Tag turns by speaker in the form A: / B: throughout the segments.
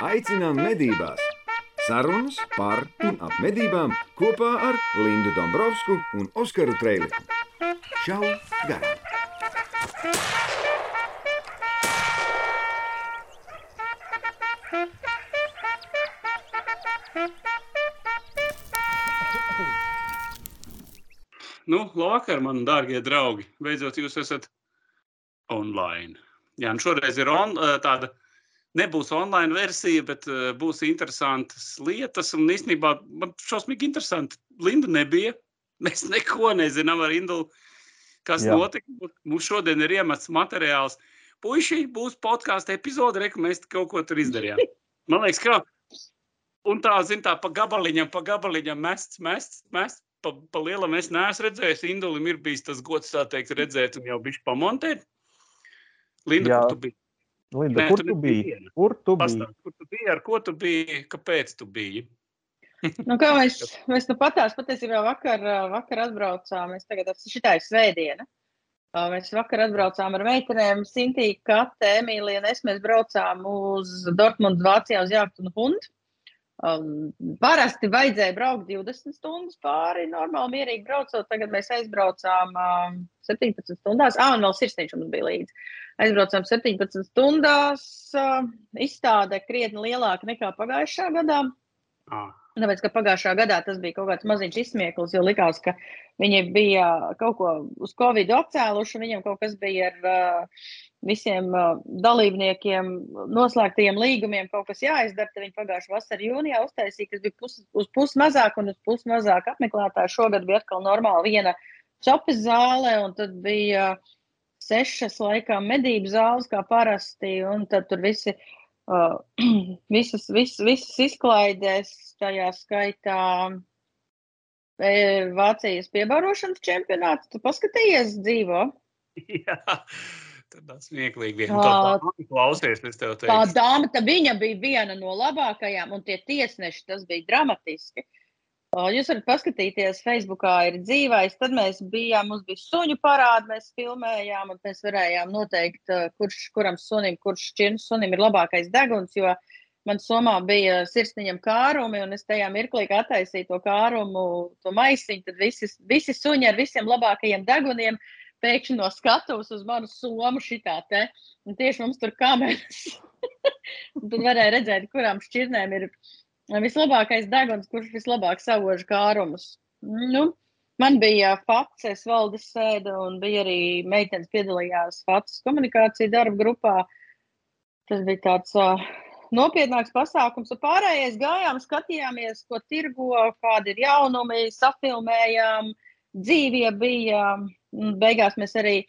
A: Aicinām medībās! Sarunas par un ap medībām kopā ar Lindu Dombrovskiju un Oskaru Trēliņu. Čau! Garām!
B: Nu, vakar, man dārgie draugi, beidzot jūs esat online. Jā, un šoreiz ir on, eh, tāda, nebūs online versija, bet eh, būs interesantas lietas. Un īstenībā man šausmīgi interesanti. Linda nebija. Mēs neko nezinām ar Indulu, kas Jā. notika. Mums šodien ir iemests materiāls. Puisši būs podkāstu epizode, re, ka mēs kaut ko tur izdarījām. Man liekas, ka. Un tā, zin, tā pa gabaliņam, pa gabaliņam mests, mests, mests. Pa, pa lielam es neesmu redzējis. Indulim ir bijis tas gods, tā teikt, redzēt un jau bišķi pamontēt. Linda,
C: Jā.
B: kur tu biji?
C: Linda,
B: Nē,
C: kur
B: tu
C: biji?
B: viena.
C: Kur tu biji?
B: Pastāst, kur tu biji, ar ko tu biji, kāpēc tu biji?
D: Nu, kā mēs, mēs nu patās patiesībā vakar, vakar atbraucām, mēs tagad šitā ir svētdiena. Mēs vakar atbraucām ar meitenēm, Sintīnu, Kate, Emīliju un es. Mēs braucām uz Dortmundu, Vācijā uz Jāktu un Hundu. Um, parasti vajadzēja braukt 20 stundas pāri, normāli, mierīgi braucot. Tagad mēs aizbraucām um, 17 stundās. Ah, un vēl sirsniņš mums bija līdzi. Aizbraucām 17 stundās. Uh, izstāde krietni lielāka nekā pagājušā gadā.
B: Ah,
D: Tāpēc, ka pagājušā gadā tas bija kaut kāds maziņš izsmieklis, jo likās, ka viņi bija kaut ko uz Covid atcēluši, un viņiem kaut kas bija ar uh, visiem uh, dalībniekiem noslēgtajiem līgumiem, kaut kas jāizdara. Tad viņi pagājušā vasarā jūnijā uztaisīja, kas bija pus, uz pus mazāk un uz pus mazāk apmeklētāju. Šogad bija atkal normāli viena čopes zāle, un tad bija sešas laikām medību zāles, kā parasti, un tad tur visi Uh, visas, visas, visas izklaidēs, tajā skaitā Vācijas piebarošanas čempionāts. Tu paskatījies dzīvo?
B: jā, tā smieklīgi.
D: Tā,
B: klausies,
D: Tā dāma, tā viņa bija viena no labākajām, un tie tiesneši, tas bija dramatiski. Uh, Jūs varat paskatīties, Facebookā ir dzīvais. Tad mēs bijām, mums bija suņu parādi, mēs filmējām, un mēs varējām noteikt, kurš, kuram sunim, kurš šķirnes sunim ir labākais deguns, jo man somā bija sirsniņam kārumi, un es tajā mirklī, attaisīju to kārumu, to maisiņu, tad visi, visi suņi ar visiem labākajiem deguniem pēkšņi no skatuves uz manu somu šitā te. Un tieši mums tur kameras. Tad varēja redzēt, kurām šķirnēm ir vislabākais deguns, kurš vislabāk savož kārumus. Nu, man bija faces valdes sēde, un bija arī meitenes piedalījās faces komunikācija darba grupā. Tas bija tāds uh, nopietnāks pasākums, pārējais gājām, skatījāmies, ko tirgo, kādi ir jaunumi, safilmējām, dzīvie bija. Beigās mēs arī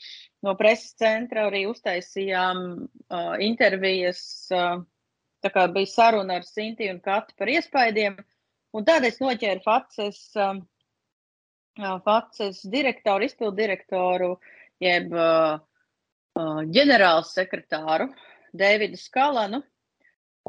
D: no preses centra uztaisījām uh, intervijas. Uh, tā kā bija saruna ar Sintiju un Katu par iespaidiem. Un tad es noķēru Faces, um, uh, Faces direktoru, izpildu direktoru, jeb uh, uh, ģenerālu sekretāru Dēvidu Skalanu.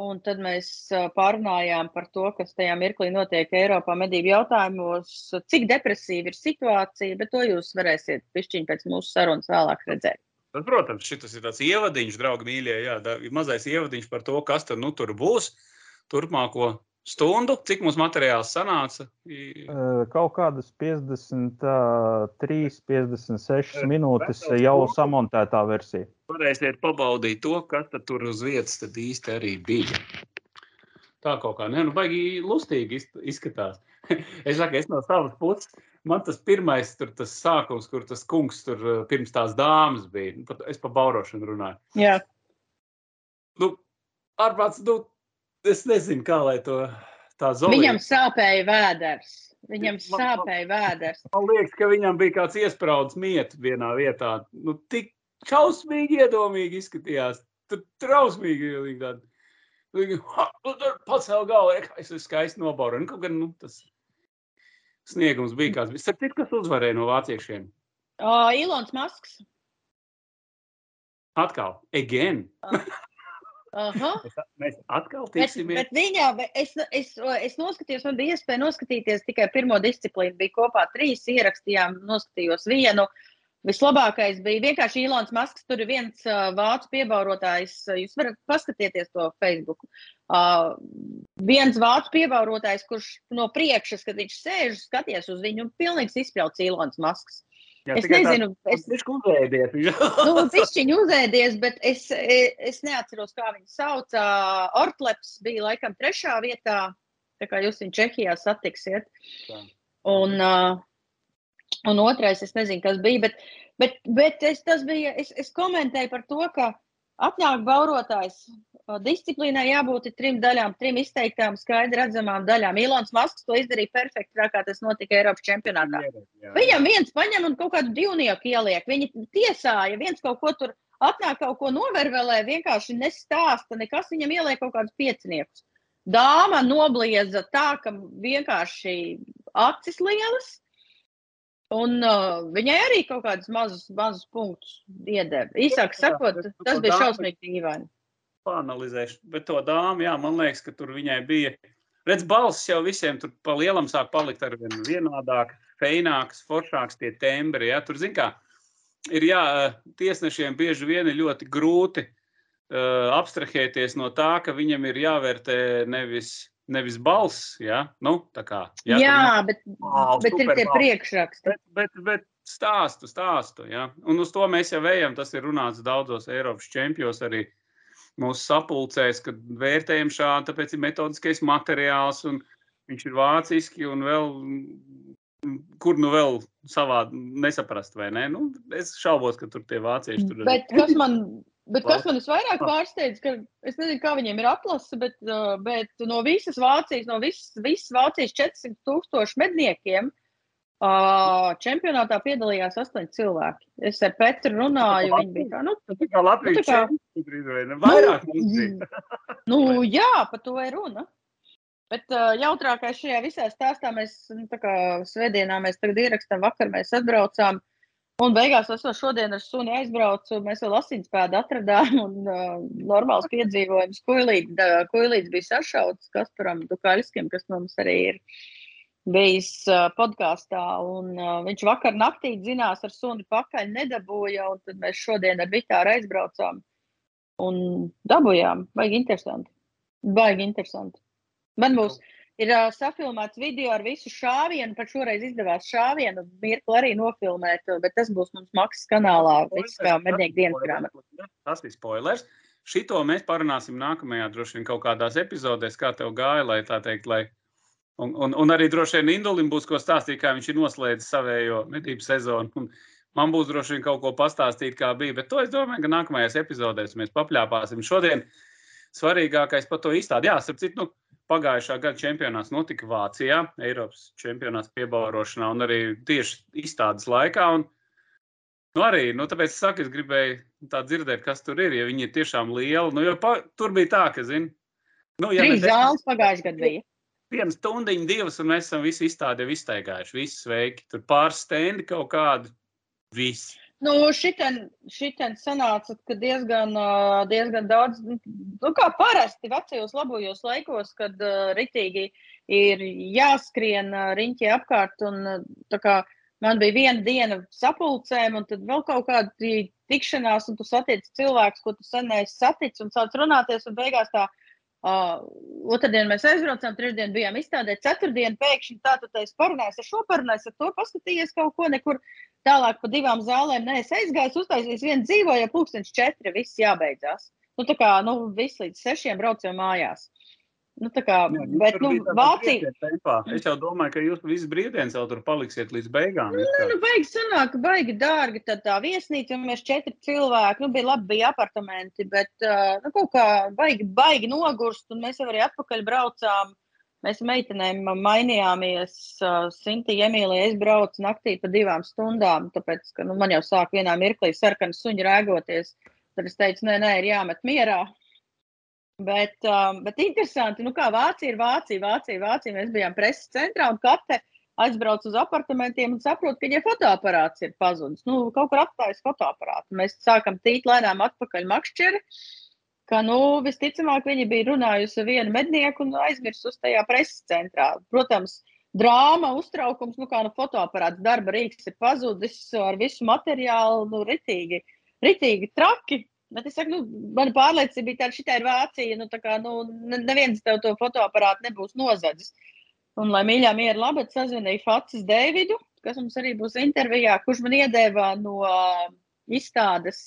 D: Un tad mēs uh, pārunājām par to, kas tajā mirklī notiek Eiropā medību jautājumos, cik depresīva ir situācija, bet to jūs varēsiet pišķiņ pēc mūsu sarunas vēlāk redzēt.
B: Bet, protams, šis ir tāds ievadiņš, draugi, mīļie. Jā, da, mazais ievadiņš par to, kas tur, nu, tur būs turpmāko stundu. Cik mums materiāls sanāca?
C: Kaut kādas 53, 56
B: Eh,
C: minūtes jau samontētā versija.
B: Varēsiet pabaudīt to, kas tad tur uz vietas tad īsti arī bija. Tā kaut kā, ne, nu, baigi lustīgi iz- izskatās. es saku, es no savas puses, man tas pirmais, tur tas sākums, kur tas kungs tur eh, pirms tās dāmas bija. Nu, Es pa baurošanu runāju.
D: Jā,
B: Nu, ārprāts, nu, es nezinu, kā lai to tā zolīja.
D: viņam sāpēja vēders. Viņam
B: Man- man-
D: sāpēja vēders.
B: Man liekas, ka viņam bija kāds iesprūdis mietu vienā vietā. Nu, tik šausmīgi, iedomīgi izskatījās. Tur trausmīgi. Viņa "Ha, nu, tur pacēla galvu, es esmu skaisti nobaudīju. Nu, kaut gan nu, tas sniegums bija kāds. Starp citu, kas uzvarēja no vāciešiem?
D: Uh, Ilons Masks.
B: Atkal, again.
D: Aha.
B: Mēs, atkal
D: Bet,
B: tiksimies.
D: bet viņa, bet es, es, es noskatījos, man bija iespēja noskatīties tikai pirmo disciplīnu. Bija kopā trīs, ierakstījām, noskatījos vienu. Vislabākais bija vienkārši Ilons Masks. Tur ir viens uh, vācu piebaurotājs. uh, Jūs varat paskatīties to Facebook. Uh, viens vācu piebaurotājs, kurš no priekšas, kad viņš sēž, skaties uz viņu, un pilnīgs izspļauts Ilons Masks.
B: Jā,
D: Es nezinu, es,
B: Viņš uzēdies.
D: nu, pišķiņu uzēdies, bet es, es neatceros, kā viņu sauc. Ā, Ortleps bija laikam trešā vietā, tā kā jūs viņu Čehijā satiksiet.
B: Tā.
D: Un, ā, un otrais, es nezinu, kas bija, bet, bet, bet es, tas bija, es, es komentēju par to, ka atnāk baurotājs. ā, Disciplīnai jābūt trim daļām, trim izteiktām, skaidri redzamām daļām. Ilons Masks to izdarīja perfekti, tā kā tas notika Eiropas čempionātā. Viņam viens paņem un kaut kādu divnieku ieliek. Viņi tiesāja, viens kaut ko tur atnāk, kaut ko novervelē, vienkārši nestāsta, nekas viņam ieliek kaut kādus pieciniekus. Dāma noblieza tā, ka vienkārši acis lielas. Un uh, viņai arī kaut kādus mazus, mazus punktus iedeva. Īsāk
B: Jā,
D: sakot,
B: bet
D: tas bija
B: dāmu-
D: šausmīgi dīvaini.
B: Panalizēšu, bet to dāmu, jā, man liekas, ka tur viņai bija. Redz, balss jau visiem tur pa lielam sāk palikt ar vien vienādāk, feināks, foršāks tie tembri. Ja? Tur, zin kā, ir jā, tiesnešiem bieži vien ir ļoti grūti uh, abstrahēties no tā, ka viņam ir jāvērtē nevis, nevis balss, ja? nu, kā.
D: Jā,
B: tur
D: jā
B: nav-
D: bet,
B: Vau,
D: bet ir tie priekšraksti.
B: Bet, bet, bet stāstu, stāstu. Ja? Un uz to mēs jau ejam. Tas ir runāts daudzos Eiropas čempionos, arī mūsu sapulcēs, kad vērtējam šādu, tāpēc ir metodiskais materiāls, un viņš ir vāciski, un vēl, mm, kur nu vēl savādi nesaprast, vai ne? Nu, es šaubos, ka tur tie vācieši tur
D: Bet kas man, bet kas man visvairāk pārsteidz, ka es nezinu, kā viņiem ir atlase, bet, uh, bet no visas Vācijas, no visas, visas Vācijas 400 tūkstošu medniekiem uh, čempionātā piedalījās astoņi cilvēki. Es ar Petru runāju, viņi bija tā, nu,
B: Tā kā Latvijas
D: Nu, tā kā-
B: drīz vai ne? Vairāk mums bija.
D: nu jā, par to ir runa. Bet uh, jautrākais šajā visā stāstā mēs, nu, tā kā svētdienā mēs tagad ierakstām, vakar mēs atbraucām. Un beigās es vēl šodien ar suni aizbraucu, mēs vēl asinspēdu atradām un uh, normāls piedzīvojums. Kuilīds, da- kuilīds bija sašauts Kasparam Dukaļskim, kas mums arī ir bijis uh, podkāstā. Un uh, viņš vakar naktī zinās ar suni pakaļ nedabūja, un tad mēs šodien ar Vitāru aizbraucām un dabūjām. Baigi interesanti. Baigi interesanti. Man būs ir uh, safilmēts video ar visu šāvienu, pat šoreiz izdevās šāvienu mirkli arī nofilmēt, bet tas būs mums maksas kanālā, mednieku dienas grāmatā.
B: Tas ir spoilers. Šito mēs parunāsim nākamajā, droši vien, kaut kādās epizodēs, kā tev gāja, lai tā teikt, lai. Un, un, un arī droši vien Indulim būs ko stāstīt, kā viņš ir noslēdzis savējo medību sezonu. Un man būs droši vien kaut ko pastāstīt, kā bija. Bet to es domāju, ka nākamajās epizodēs mēs papļāpāsim. Šodien svarīgākais par to izstādi. Jā, starp citu, nu, pagājušā gada čempionāts notika Vācijā, Eiropas čempionāts piebaurošanā un arī tieši izstādes laikā. Un, nu, arī, nu, tāpēc es saku, es gribēju tā dzirdēt, kas tur ir, ja viņi ir tiešām lieli. Nu, jo pa, tur bija tā, ka, zini, nu, ja
D: Trīs zāles pagājušajā gadā bija.
B: viena stundiņa, divas, un mēs esam visi izstādi jau iztaigājuši. Visi sveiki. Tur pāris stendi kaut kādi. Visi.
D: Nu, šitien, šitien sanāca, ka diezgan, diezgan daudz, nu, kā parasti vecajos labojos laikos, kad uh, ritīgi ir jāskrien uh, riņķi apkārt. Un, uh, kā man bija viena diena sapulcēm, un tad vēl kaut kāda tikšanās, un tu satiec cilvēkus, ko tu sen neesi saticis, un sāc runāties, un beigās tā. Uh, otrdien mēs aizbraucām, trešdien bijām izstādē, ceturtdien pēkšņi tā, tu teici, parunājies ar šo, parunājies ar to, paskatījies kaut ko, nekur tālāk pa divām zālēm. Nē, es aizgāju, uztaisījis vienu dzīvoju, ja pūkstens četri, viss jābeidzās. Nu, tā kā, nu, viss līdz sešiem braucam mājās. Nu, tā kā,
B: Jā, jūs
D: bet, nu, Vācija.
B: Es jau domāju, ka jūs visu brīvdienas vēl tur paliksiet līdz beigām. it kā.
D: nu, baigi sanāk, baigi dārgi tad tā viesnīca, un mēs četri cilvēki, nu, bija labi, bija apartamenti, bet, nu, kaut kā baigi, baigi nogurst, un mēs jau arī atpakaļ braucām. Mēs meitenēm mainījāmies. Sintīna Emīlija, es braucu naktī pa divām stundām, tāpēc, ka nu, man jau sāk vienā mirklī sarkana suņa rēgoties. Tad es teicu, nē, nē, ir jāmet mierā. Bet, um, bet interesanti, nu kā Vācija ir Vācija, Vācija, Vācija. Mēs bijām preses centrā un kate aizbrauc uz apartamentiem un saprot, ka viņai fotoaparāts ir pazudis. Nu, kaut kur atstājis fotoaparātu. Mēs sākam tīt lēnām atpakaļ makšķeri. Ka, nu, visticamāk, viņi bija runājusi ar vienu mednieku un aizmirsusi tajā preses centrā. Protams, drāma, uztraukums, nu kā nu fotoaparāts, darba rīks ir pazudis ar visu materiālu, nu ritīgi, ritīgi traki. Bet es saku, nu, mana pārliecība bija tāda, šī ir Vācija. Nu, tā kā, nu, ne- neviens tev to fotoaparātu nebūs nozadzis. Un, lai mīļā miera labi, sazvanīju Facis Deividu, kas mums arī būs intervijā, kurš man iedeva no izstādes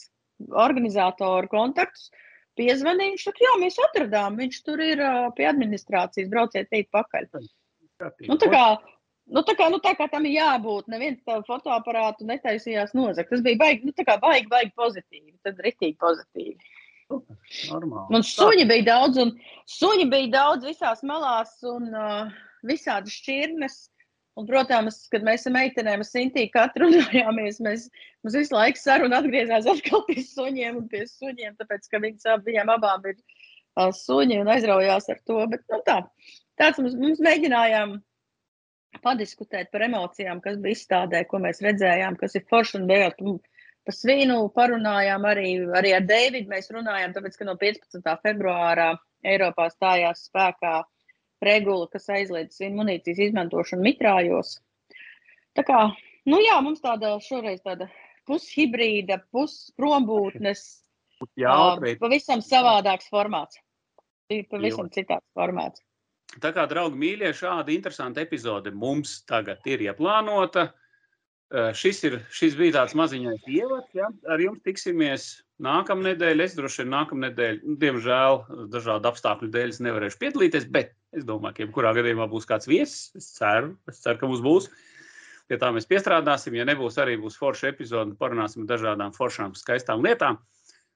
D: organizatoru kontaktus. Piezvanīju, viņš saka, jā, mēs atradām, viņš tur ir pie administrācijas, brauciet tīt pakaļ. Nu, tā kā, nu, tā kā, nu, tā kā tam ir jābūt, neviens tādu fotoaparātu netaisījās nozagt. Tas bija baigi, nu, tā kā baigi, baigi pozitīvi, tad ritīgi pozitīvi.
B: Normāli.
D: Un suņi bija daudz, un suņi bija daudz visās malās, un uh, visādi šķirnes. Un, protams, kad mēs ar meitenēm, ar Sintīnu katru runājāmies, mēs, mums visu laiku saruna atgriezās atkal pie suņiem un pie suņiem, tāpēc, ka viņas ab, viņām abām ir uh, suņi un aizraujās ar to. Bet, nu, tā, tāds mums, mums mēģinājām padiskutēt par emocijām, kas bija izstādē, ko mēs redzējām, kas ir forši un bijot. Pa svīnu parunājām arī, arī ar Deividu. Mēs runājām, tāpēc, ka no 15. februāra Eiropā stājās spēkā regula, kas aizliedz munīcijas izmantošanu mitrājos. Tā kā, nu jā, mums tāda šoreiz tāda pushibrīda, pusprombūtnes,
B: Jā, bet
D: pavisam savādāks formāts. Ir pavisam citāds formāts.
B: Tā kā, draugi, mīļie, šāda interesanta epizode mums tagad ir ieplānota. Eh, Šis, ir, šis bija tāds maziņais ievads. Ja? Ar jums tiksimies nākamā nedēļa. Es droši vien nākamā nedēļa, nu, diemžēl, dažādu apstākļu dēļ nevarēšu piedalīties, bet es domāju, ka jebkurā gadījumā būs kāds viesis. Es ceru, es ceru ka mums būs. Pie tā mēs piestrādāsim. Ja nebūs, arī būs forša epizode. Parunāsim par dažādām foršām, skaistām lietām.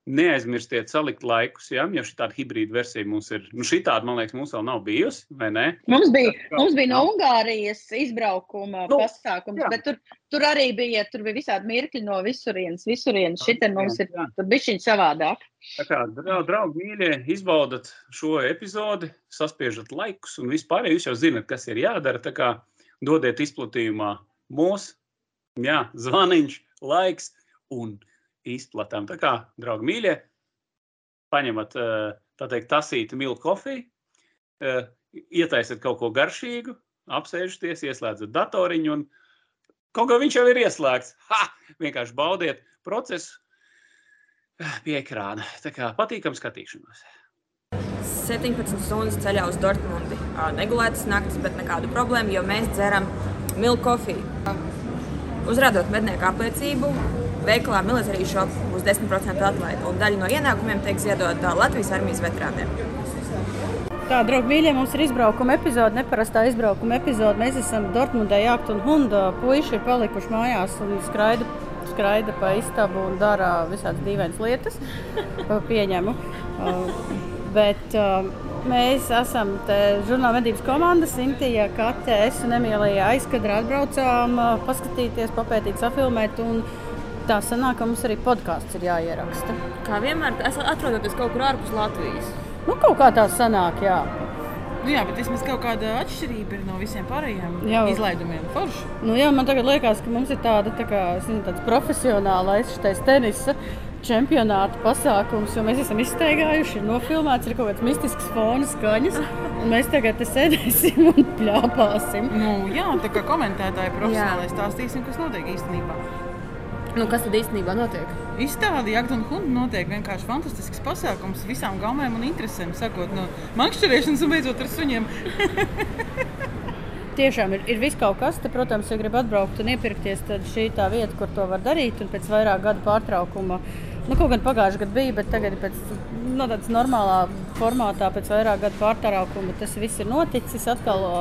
B: Neaizmirstiet salikt laikus, ja, ja šī tāda hibrīda versija mums ir. Nu, šī tāda, man liekas, mums vēl nav bijusi?
D: Mums bija, mums bija no. Ungārijas izbraukuma
B: Nu,
D: pasākums,
B: jā.
D: bet tur, tur arī bija, tur bija visādi mirkļi no visurienes. Visurienes šitien mums ir
B: Jā.
D: tur bišķiņ savādāk.
B: Tā kā, drau- draugi, mīļie, izbaudat šo epizodi, saspiežat laikus un vispār jūs jau zinat, kas ir jādara. Tā kā dodiet izplatījumā mūsu, jā, zvaniņš, laiks un izplatām. Tā kā, draugi, mīļie, paņemat, eh, teikt, tasīti milku kofiju, eh, ietaisiet kaut ko garšīgu, apsēžaties, ieslēdzat datoriņu un kaut kā viņš jau ir ieslēgts. Ha! Vienkārši baudiet procesu pie ekrāna. Tā kā patīkam skatīšanos.
E: 17 stundas ceļā uz Dortmundi. Negulētas naktis, bet nekādu problēmu, jo mēs dzeram milku kofiju. Uzrādot mednieku apliecību, veikalā Military Shop būs 10% atlaide, un daļa no ienākumiem tiek ziedota Latvijas armijas veterāniem.
F: Tā, draugi, mīļie, mums ir izbraukuma epizode, neparastā izbraukuma epizode. Mēs esam Dortmundē, Jākt un Hunda. Puiši ir palikuši mājās un skraida, skraida pa istabu un dara visādas dīvainas lietas. Pieņemu. Uh, Bet uh, mēs esam žurnāla medības komanda, Sintīna, Kate, es un Emīlija aizkadrā atbraucām, uh, paskatīties, papētīt, safilmēt. Un tā sanāk, ka mums arī podkāsts ir jāieraksta.
E: Kā vienmēr, esat atrodaties kaut kur ārpus Latvijas.
F: Nu, kaut kā tā sanāk, jā.
G: Nu, jā, bet vismaz kaut kāda atšķirība ir no visiem pārējiem
F: Jā.
G: izlaidumiem. Forši.
F: Nu, jā, man tagad liekas, ka mums ir tāda tā kā, es tāds profesionālais šitais tenisa čempionāta pasākums, jo mēs esam izteigājuši, ir nofilmēts, ir kaut kāds mistisks fona skaņas. un Mēs tagad sēdēsim un pļāpāsim.
G: Nu, jā, tā kā komentētāji profesionāli stāstīsim, kas notiek īstenībā.
E: Nu, kas tad īstenībā notiek?
G: Izstāde Jagda un Hunda notiek vienkārši fantastisks pasākums visām gaumēm un interesēm. Sākot no makšķerēšanas un beidzot ar suņiem.
F: Tiešām ir, ir viss kaut kas, te, protams, ja grib atbraukt un iepirkties, tad šī ir tā vieta, kur to var darīt. Un pēc vairāk gadu pārtraukuma, nu, kaut gan pagājušajā gadā bija, bet tagad pēc no tādas normālā formātā, pēc vairāk gadu pārtraukuma tas viss ir noticis. Atkal o,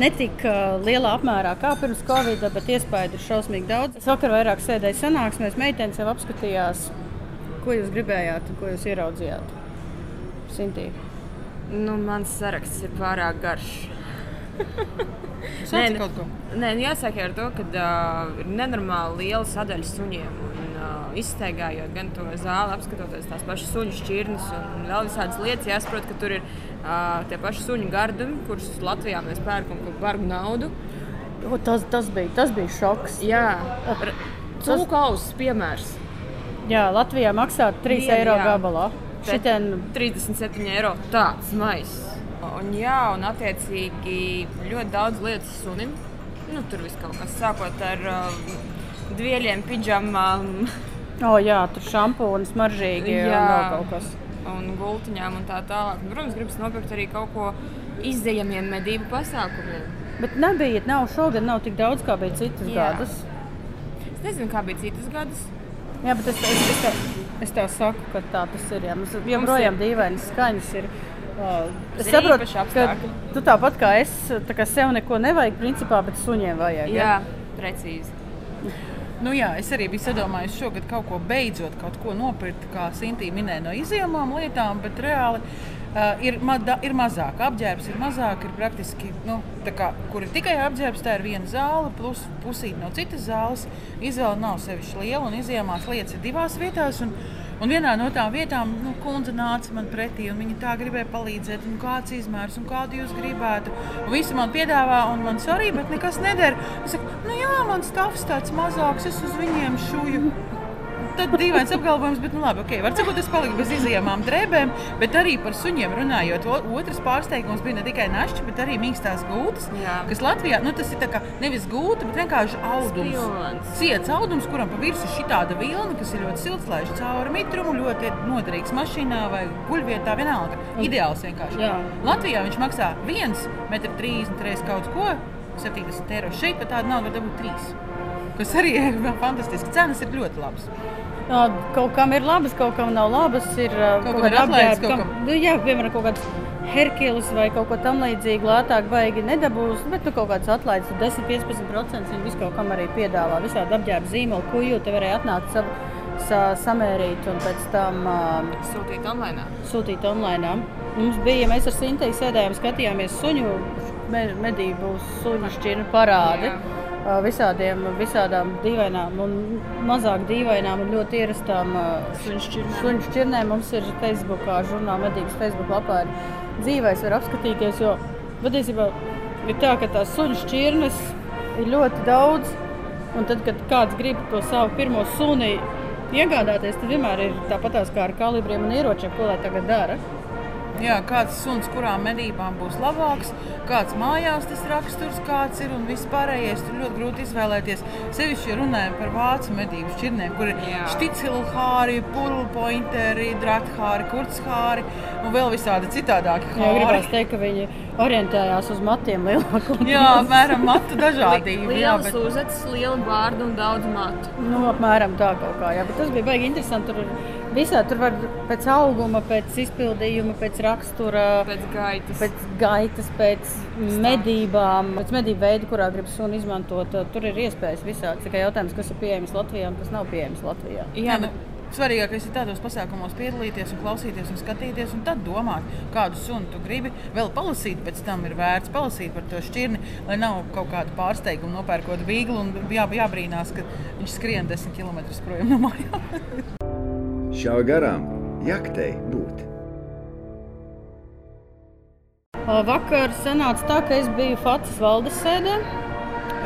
F: ne tik ā, lielā apmērā kā pirms Covid, bet iespēju ir šausmīgi daudz. Es vakar vairāk sēdēju sanāksmēs, meitenes jau apskatījās, ko jūs gribējāt un ko jūs ieraudzījāt. Sintī.
E: Nu, mans saraksts ir pārāk garš.
G: Sāci
E: nu-. Nē, nu jāsaka ar to, ka uh, ir nenormāli liela sadaļa suņiem. Un, uh, izstaigājot gan to zāli, apskatoties tās pašas suņu šķirnes un vēl visādas lietas, jāsaprot, ka tur ir uh, tie paši suņu gardumi, kurus Latvijā mēs pērkam par bargu naudu.
F: O, tas, tas, bija, tas bija šoks.
E: Jā, cūku ausis piemērs.
F: Jā, Latvijā maksā 3
E: Vienu,
F: eiro
E: jā.
F: gabalā. Šitien
E: 37 eiro. Tāds maisis. Un, jā, un attiecīgi ļoti daudz lietas sunim. Nu, tur viss kaut kas sākot ar uh, dvieļiem, pidžamām
F: O, jā, tur šampūni smaržīgi un
E: Jā.
F: vēl kaut kas.
E: un gultiņām un tā tālāk. Un, Protams, gribas nopirkt arī kaut ko izējamiem medību pasākumiem.
F: Bet nebija, nav šogad nav tik daudz, kā bija citas
E: Jā.
F: gadus.
E: Es nezinu, kā bija citas gadus.
F: Jā, bet es, es, es, tev, es tev saku, ka tā tas ir. Jā. Mums joprojām dīvainas skaņas ir. Uh, es saprotu, ka tu tāpat kā es, tā kā sev neko nevajag, principā, bet suņiem vajag.
E: Jā, precīzi.
G: Nu, jā, es arī biju sadomājis šogad kaut ko beidzot, kaut ko nopirkt, kā Sintīna minēja, no izjomām lietām, bet reāli uh, ir, ma ir mazāk. Apģērbs ir mazāk, ir praktiski, nu, kā, kur ir tikai apģērbs, tā ir viena zāle, plus pusīte no citas zāles. Izvēle nav sevišķi liela, un izjomās lietas ir divās vietās. Un, Un vienā no tām vietām, nu, kundze nāca man pretī, un viņa tā gribēja palīdzēt, un kāds izmērs, un kādu jūs gribētu. Un visi man piedāvā, un man sorry, bet nekas neder. Es saku, nu jā, man stāvs tāds mazāks, es uz viņiem šuju. Tad dīvains apgalvojums, bet, nu, labi, ok, var sakot, es paliku bez izjāmām drēbēm, bet arī par suņiem runājot. O- Otrs pārsteigums bija ne tikai našķi, bet arī mīkstās gultas,
E: Jā.
G: kas Latvijā, nu, tas ir tā kā nevis gulta, bet vienkārši audums.
E: Spilvens.
G: Ciets audums, kuram pa virsmu ir šāda vilna, kas ir ļoti silts, laiž cauri mitrumu, ļoti noderīgs mašīnā vai guļvietā, vienalga. Ideāls vienkārši.
F: Jā.
G: Latvijā viņš maksā 1,30 m reiz kaut ko, 70 eiro. Šeit pat tāda nauda var dabūt 3. Kas arī ir fantastiski. Cenas ir ļoti labas.
F: Jā, kaut kam ir labas, kaut kam nav labas. Ir
G: Kaut
F: kaut kāda apģērba,
G: kaut
F: kam, nu, jā, piemēram, kaut kāds Herkules vai kaut ko tamlīdzīgu lētāk baigi nedabūs, bet nu, kaut kāds atlaides, tur 10-15% viņi visu kaut kam arī piedāvā. Visādi apģērba zīmoli, ko jūs te varēja atnākt savu, sa, samērīt un pēc tam uh,
E: Sūtīt online.
F: sūtīt online. Mums bija, mēs ar Sintēju sēdējām, skatījāmies suņu me, medību, suņu šķirnu parādi.
E: Jā.
F: Visādiem, visādām dīvainām, un mazāk dīvainām un ļoti ierastām
E: Suņu šķirnēm.
F: Mums ir Facebook, žurnāla medības Facebook lapā ir dzīvēs, var apskatīties. Jo patiesībā ir tā, ka tās suņu šķirnes ir ļoti daudz. Un tad, kad kāds grib to savu pirmo suni iegādāties, tad vienmēr ir tāpatās kā ar kalibriem un ieročiem, ko lai tagad dara.
G: Jā, kāds suns, kurām medībām būs labāks, kāds mājās tas raksturs, kāds ir un viss pārējais. Tur ļoti grūti izvēlēties. Sevišķi, ja runājam par vācu medību šķirnēm, kur ir
E: Jā.
G: šticilhāri, purlpointeri, drathāri, kurtshāri un vēl visādi citādāki
F: Jā, gribās
G: hāri.
F: teikt, ka viņi orientējās uz matiem lielāko.
G: Jā, apmēram matu dažādību. Jā, bet...
E: uzacis, liela bārda un daudz matu.
F: Nu, apmēram tā kaut kā. Jā, bet tas bija baigi interesanti. Tur visā tur var pēc auguma, pēc izpildījuma, pēc rakstura,
E: Pēc gaitas.
F: pēc gaitas, pēc medībām, pēc medību veida, kurā grib sunu izmantot. Tur ir iespējas visādi. Tikai jautājums, kas ir pieejams Latvijā un kas nav pieejams Latvijā.
G: Jā, nu, svarīgākais ir tādos pasākumos piedalīties, un klausīties un skatīties, un tad domāt, kādu sunu tu gribi. Vēl palasīt, pēc tam ir vērts palasīt par to šķirni, lai nav kaut kāda pārsteiguma nopērkot vīglu un jā, jābrīnās, ka viņš skrien desmit km projām no mājām.
A: Šāva garām, jaktei būt.
F: Vakar sanāca tā, ka es biju Fācis valdes sēdē.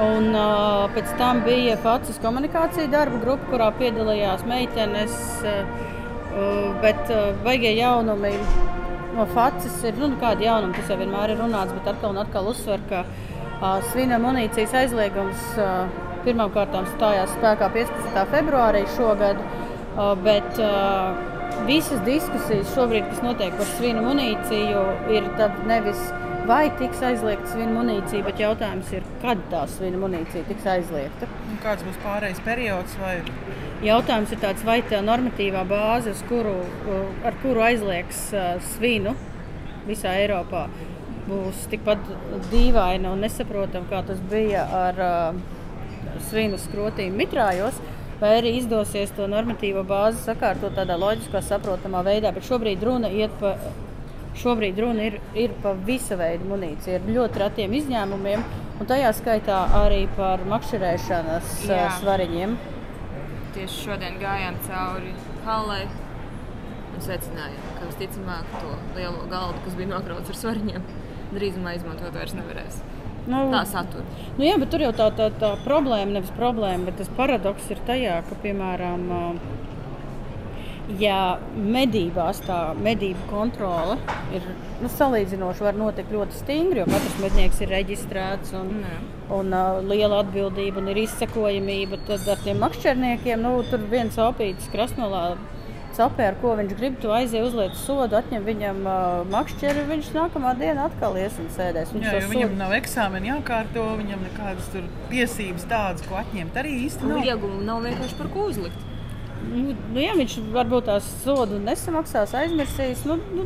F: Un uh, pēc tam bija Fācis komunikācija darba grupa, kurā piedalījās meitenes. Uh, bet uh, baigie jaunumi no Fācis ir, nu, kādi jaunumi, tas jau vienmēr ir runāts, bet atkal un atkal uzsver, ka uh, svina munīcijas aizliegums uh, pirmkārt stājās spēkā 15. februārī šogad. Uh, bet uh, visas diskusijas šobrīd, kas notiek par svinu munīciju, ir tad nevis vai tiks aizliegta svinu munīcija, bet jautājums ir, kad tā svinu munīcija tiks aizliegta.
G: Un Kāds būs pārējais periods? Vai...
F: Jautājums ir tāds, vai tā normatīvā bāze, kuru, ar kuru aizliegs uh, svinu visā Eiropā, būs tikpat dīvaina un nesaprotama, kā tas bija ar uh, svinu skrotīm mitrājos. Vai arī izdosies to normatīvo bāzi sakārtot tādā loģiskā, saprotamā veidā. Bet šobrīd runa, iet pa, šobrīd runa ir, ir par visu veidu munīciju, ar ļoti retiem izņēmumiem, un tajā skaitā arī par makšķerēšanas
E: Jā.
F: svariņiem.
E: Tieši šodien gājām cauri halai un secinājām, ka visticamāk to lielo galdu, kas bija nokrauts ar svariņiem, drīzumā izmantot vairs nevarēs.
F: Nu,
E: Tā satura.
F: Nu, jā, bet tur jau tā, tā, tā problēma, nevis problēma, bet tas paradoks ir tajā, ka, piemēram, ja medībās tā medību kontrole ir nu, salīdzinoši var notikt ļoti stingri, jo katrs mednieks ir reģistrēts un,
E: Jā.
F: un uh, liela atbildība un ir izsekojamība, tad ar tiem makšķerniekiem nu, tur viens opītis krasnolā sapē, ar ko viņš grib, tu aizies uzliek sodu, atņem viņam uh, makšķeri, viņš nākamā dienā atkal ies un sēdēs. Viņš
G: Jā,
F: to
G: jo viņam
F: sodu-
G: nav eksāmena jākārto, viņam nekādas tur tiesības tādas, ko atņemt. Arī īsti nav.
E: ieguvumu nav vienkārši par ko uzlikt.
F: Nu, nu, jā, viņš varbūt tās sodu nesamaksās, aizmirsīs. Nu, nu,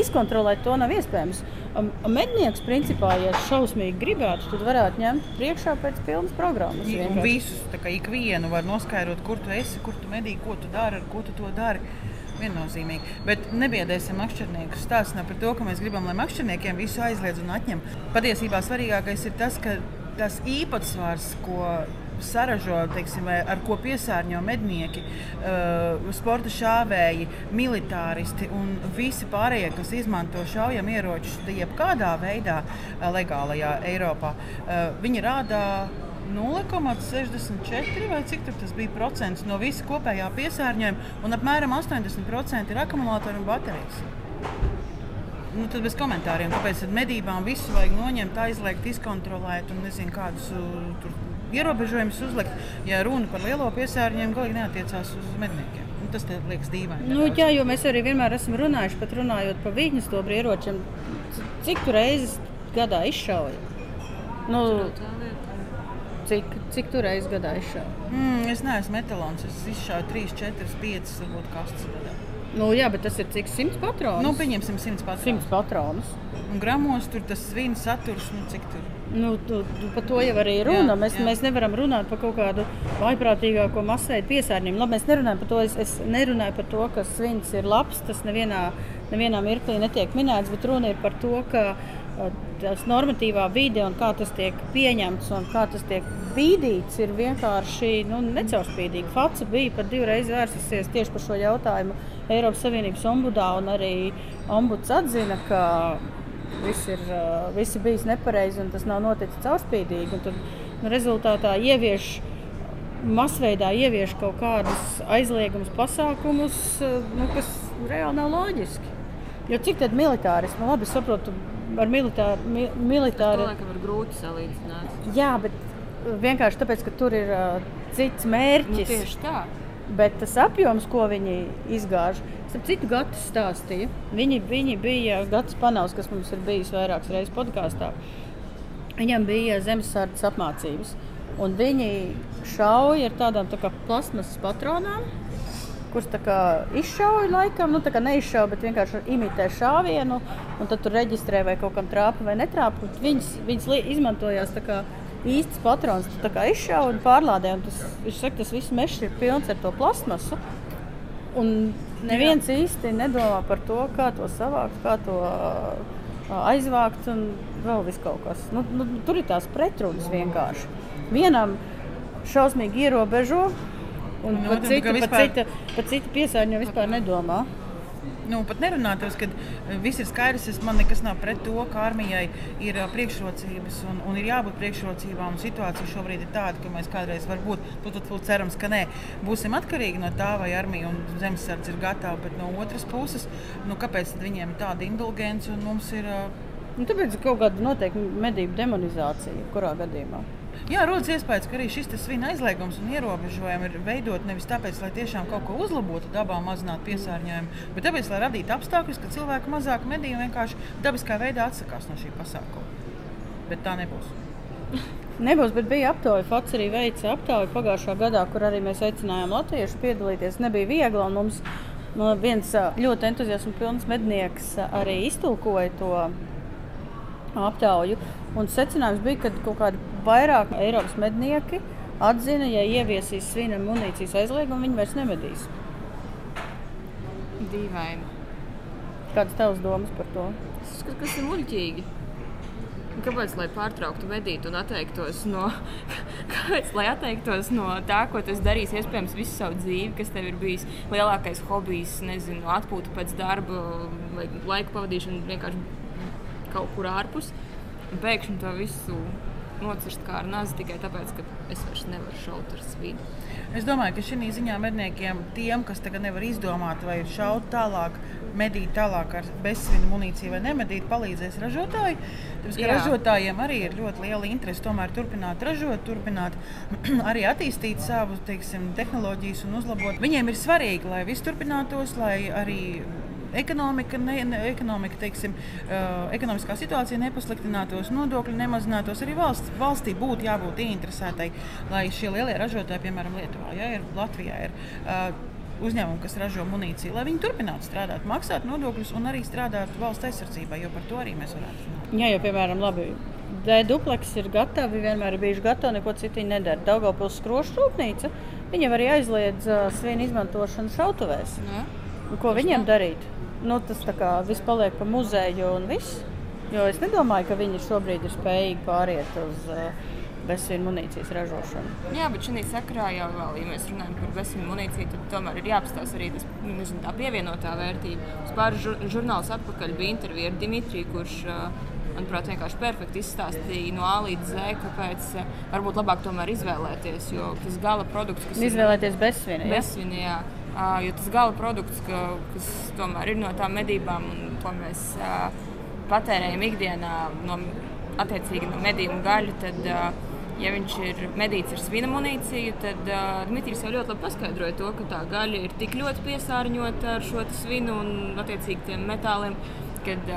F: izkontrolēt to nav iespējams. Um, Mednieks, principā, ja šausmīgi gribētu, tad varētu ņemt priekšā pēc pilnas programmas. Vienkārši.
G: visus, tā kā ikvienu var noskaidrot, kur tu esi, kur tu medī, ko tu dari, ar ko tu to dari. Viennozīmīgi. Bet nebiedēsim makšķerniekus. Stāstināt par to, ka mēs gribam, lai makšķerniekiem visu aizliedz un atņem. Patiesībā svarīgākais ir tas, ka tas īpatsvars, ko saražo, teiksim, ar ko piesārņo mednieki, uh, sporta šāvēji, militāristi un visi pārējie, kas izmanto šaujamieročus jebkādā veidā uh, legālajā Eiropā. Uh, viņi rāda 0,64 vai cik tas bija procents no visa kopējā piesārņojuma, un apmēram 80% ir akumulātori un baterijas. Nu, tad bez komentāriem, kāpēc medībām visu vajag noņemt, aizliegt, izkontrolēt un nezinu kādus uh, tur ierobežojumus uzlikt. Ja runa par lielo piesārņojumu, galīgi neatiecās uz medniekiem. Nu, tas liekas dīvaini.
F: Nu, jā, jo mēs arī vienmēr esam runājuši, pat runājot par viņas to ieročiem, cik tu reizes gadā izšauja. Nu, cik, cik tu reizes gadā izšauja?
G: Mm, es neesmu metālons. Es izšāvu 3, 4, 5, varbūt kastes gadā.
F: Nu, jā, bet tas ir cik simts patronus?
G: Nu, pieņemsim 100 pats.
F: Simts patronus.
G: Un gramos tur tas svina saturs, nu, cik tur.
F: Nu, tu, tu, par to jau arī runa.
G: Jā,
F: Mēs,
G: jā.
F: mēs nevaram runāt par kaut kādu vaiprātīgāko masveidu piesārņojumu. Labi, mēs nerunājam par to. Es, es nerunāju par to, ka svins ir labs. Tas nevienā, nevienā mirklī netiek minēts, bet runa ir par to, ka tas normatīvā vide un kā tas tiek pieņemts un kā tas tiek bīdīts, ir vienkārši nu, necaurspīdīgi. Faca bija pat divreiz vērsusies tieši par šo jautājumu Eiropas Savienības ombudā, un arī ombuds atzina, ka viss ir, viss ir bijis nepareizi un tas nav noticis caurspīdīgi. Tad, nu, rezultātā ievieš masveidā ievieš kaut kādus aizliegumus, pasākumus, nu, kas reāli nav loģiski. Jo cik tad militārismu, labi saprotu, ar militāru, mi,
E: To
F: militāru
E: laikam ir grūti salīdzināt.
F: jā, bet vienkārši tāpēc, ka tur ir uh, cits
E: Nu,
F: mērķis.
E: tieši tā.
F: Bet tas apjoms, ko viņi izgāž, starp citu, Gatis stāstīja. Viņi, viņi bija Gatis Panels, kas mums ir bijis vairākas reizes podkāstā. Viņam bija zemesardzes apmācības. Un viņi šauja ar tādām tā plasmasas patronām, kuras izšauja laikam, nu neizšauja, bet vienkārši imitē šāvienu. Tad tur reģistrē, vai kaut kam trāpa vai netrāpa. Viņas, viņas izmantojās tā kā īsts patrons. Tu tā kā izšauja un pārlādē. Un tas, viņš saka, tas viss mežs ir pilns ar to plasmasu. Un neviens Jā. īsti nedomā par to, kā to savākt, kā to aizvākt un vēl vis kaut kas. Nu, nu, tur ir tās pretrunas vienkārši. Vienam šausmīgi ierobežo, un
G: Un otram,
F: citu,
G: ka
F: par
G: vispār-
F: citu, par citu piesārņojumu vispār nedomā.
G: Nu, pat nerunāt, tāpēc, ka eh, viss ir skaidrs. Es, man nekas nav pret to, ka armijai ir ā, priekšrocības un, un ir jābūt priekšrocībām. Situācija šobrīd ir tāda, ka mēs kādreiz, varbūt, tu, tu cerams, ka nē, būsim atkarīgi no tā, vai armija un zemesardze ir gatava. Bet no otras puses, nu, kāpēc viņiem tāda indulgence un mums ir. ā,
F: Nu, tāpēc ir kaut kāda noteikta medību demonizācija, kurā gadījumā.
G: Jā, rodas iespējas, ka arī šis svina aizliegums un ierobežojumi ir veidot nevis tāpēc, lai tiešām kaut ko uzlabotu dabā, mazinātu piesārņojumu, bet tāpēc, lai radītu apstākļus, ka cilvēki mazāk medī un vienkārši dabiskā veidā atsakās no šī pasākuma. Bet tā nebūs.
F: Nebūs, bet bija aptauja. Fats arī veica aptauju pagājušā gadā, kur arī mēs aicinājām latviešus piedalīties. Nebija viegli, mums no viens ļoti entuziasma pilns mednieks arī iztulkoja to aptauju. Un secinājums bija, ka kaut kādi vairāk Eiropas mednieki atzina, ja ieviesīs svina munīcijas aizliegumu, viņi vairs nemedīs.
E: Dīvaini.
F: Kādas tavas domas par to?
E: Es uzskatu, ka tas ir muļķīgi. Kāpēc, lai pārtrauktu medīt un atteiktos no, kāpēc, lai atteiktos no tā, ko tas darīs iespējams visu savu dzīvi, kas tev ir bijis lielākais hobijs, nezinu, atpūta pēc darba vai laika pavadīšana vienkārši kaut kur ārpus. Pēkšņi to visu nocirst kā ar nazi tikai tāpēc, ka es vairs nevaru šaut ar svīdu.
G: Es domāju, ka šī ziņā medniekiem, tiem, kas tagad nevar izdomāt, vai šaut tālāk, medīt tālāk ar bezsvinu munīciju vai nemedīt, palīdzēs ražotāji. Tāpēc, ražotājiem arī ir ļoti liela interese tomēr turpināt ražot, turpināt arī attīstīt savu teiksim, tehnoloģijas un uzlabot. Viņiem ir svarīgi, lai viss turpinātos, lai arī ekonomika, ne, ne, ekonomika teiksim, uh, ekonomiskā situācija nepasliktinātos, nodokļi nemazinātos. Arī valsts, valstī būtu jābūt ieinteresētai, lai šie lielie ražotāji, piemēram, Lietuvā, ja, ir, Latvijā, ir uh, uzņēmumi, kas ražo munīciju, lai viņi turpinātu strādāt, maksāt nodokļus un arī strādāt valsts aizsardzībā, jo par to arī mēs varētu runāt.
F: Jā, jau piemēram, labi. D-dupleks ir gatavi, vienmēr ir bijuši gatavi, neko citu nedara. Daugopils skrošu rūpnīca, viņiem arī aizliedz uh, svinu izmantošanu šautuvēs.
E: Nu,
F: Un Ko viņiem darīt? Nu, tas tā kā viss paliek pa muzeju un viss. Jo es nedomāju, ka viņi šobrīd ir spējīgi pāriet uz uh, bezsvinu munīcijas ražošanu.
E: Jā, bet šī sakarā jau, vēl, ja mēs runājam par bezsvinu munīciju, tad tomēr ir jāapstāsta arī tas, nu, nezinu, tā pievienotā vērtība. Uz pāris žur žurnālus atpakaļ bija intervija ar Dimitriju, kurš, uh, manuprāt, vienkārši perfekti izstāstīja no A līdz Z, kāpēc uh, varbūt labāk tomēr izvēlēties, jo tas gala produkts, kas ir
F: Izvēlēties bezsvinu. ja?
E: bezsvini, jā. Jo tas gala produkts, ka, kas tomēr ir no tām medībām, un ko mēs patērējam ikdienā, no, attiecīgi no medību gaļu, tad, ja viņš ir medīts ar svina munīciju, tad Dmitrijs jau ļoti labi paskaidroja to, ka tā gaļa ir tik ļoti piesārņota ar šo svinu un attiecīgi tiem metāliem, kad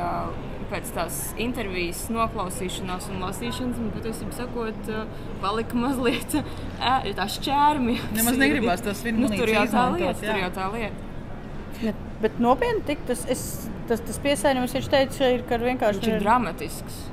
E: pēc tās intervijas noklausīšanās un lasīšanas man patiesībā sakot, uh, palika mazliet uh, tā šķērmi.
G: Nemaz negribās to svinu
E: Nu, tur jau tā lieta, tur
G: jā.
E: jau tā lieta.
F: Bet, bet nopietni, tik, tas, es, tas, tas piesārņojums, viņš teica, ir, ka vienkārši
E: Viņš ir dramatisks.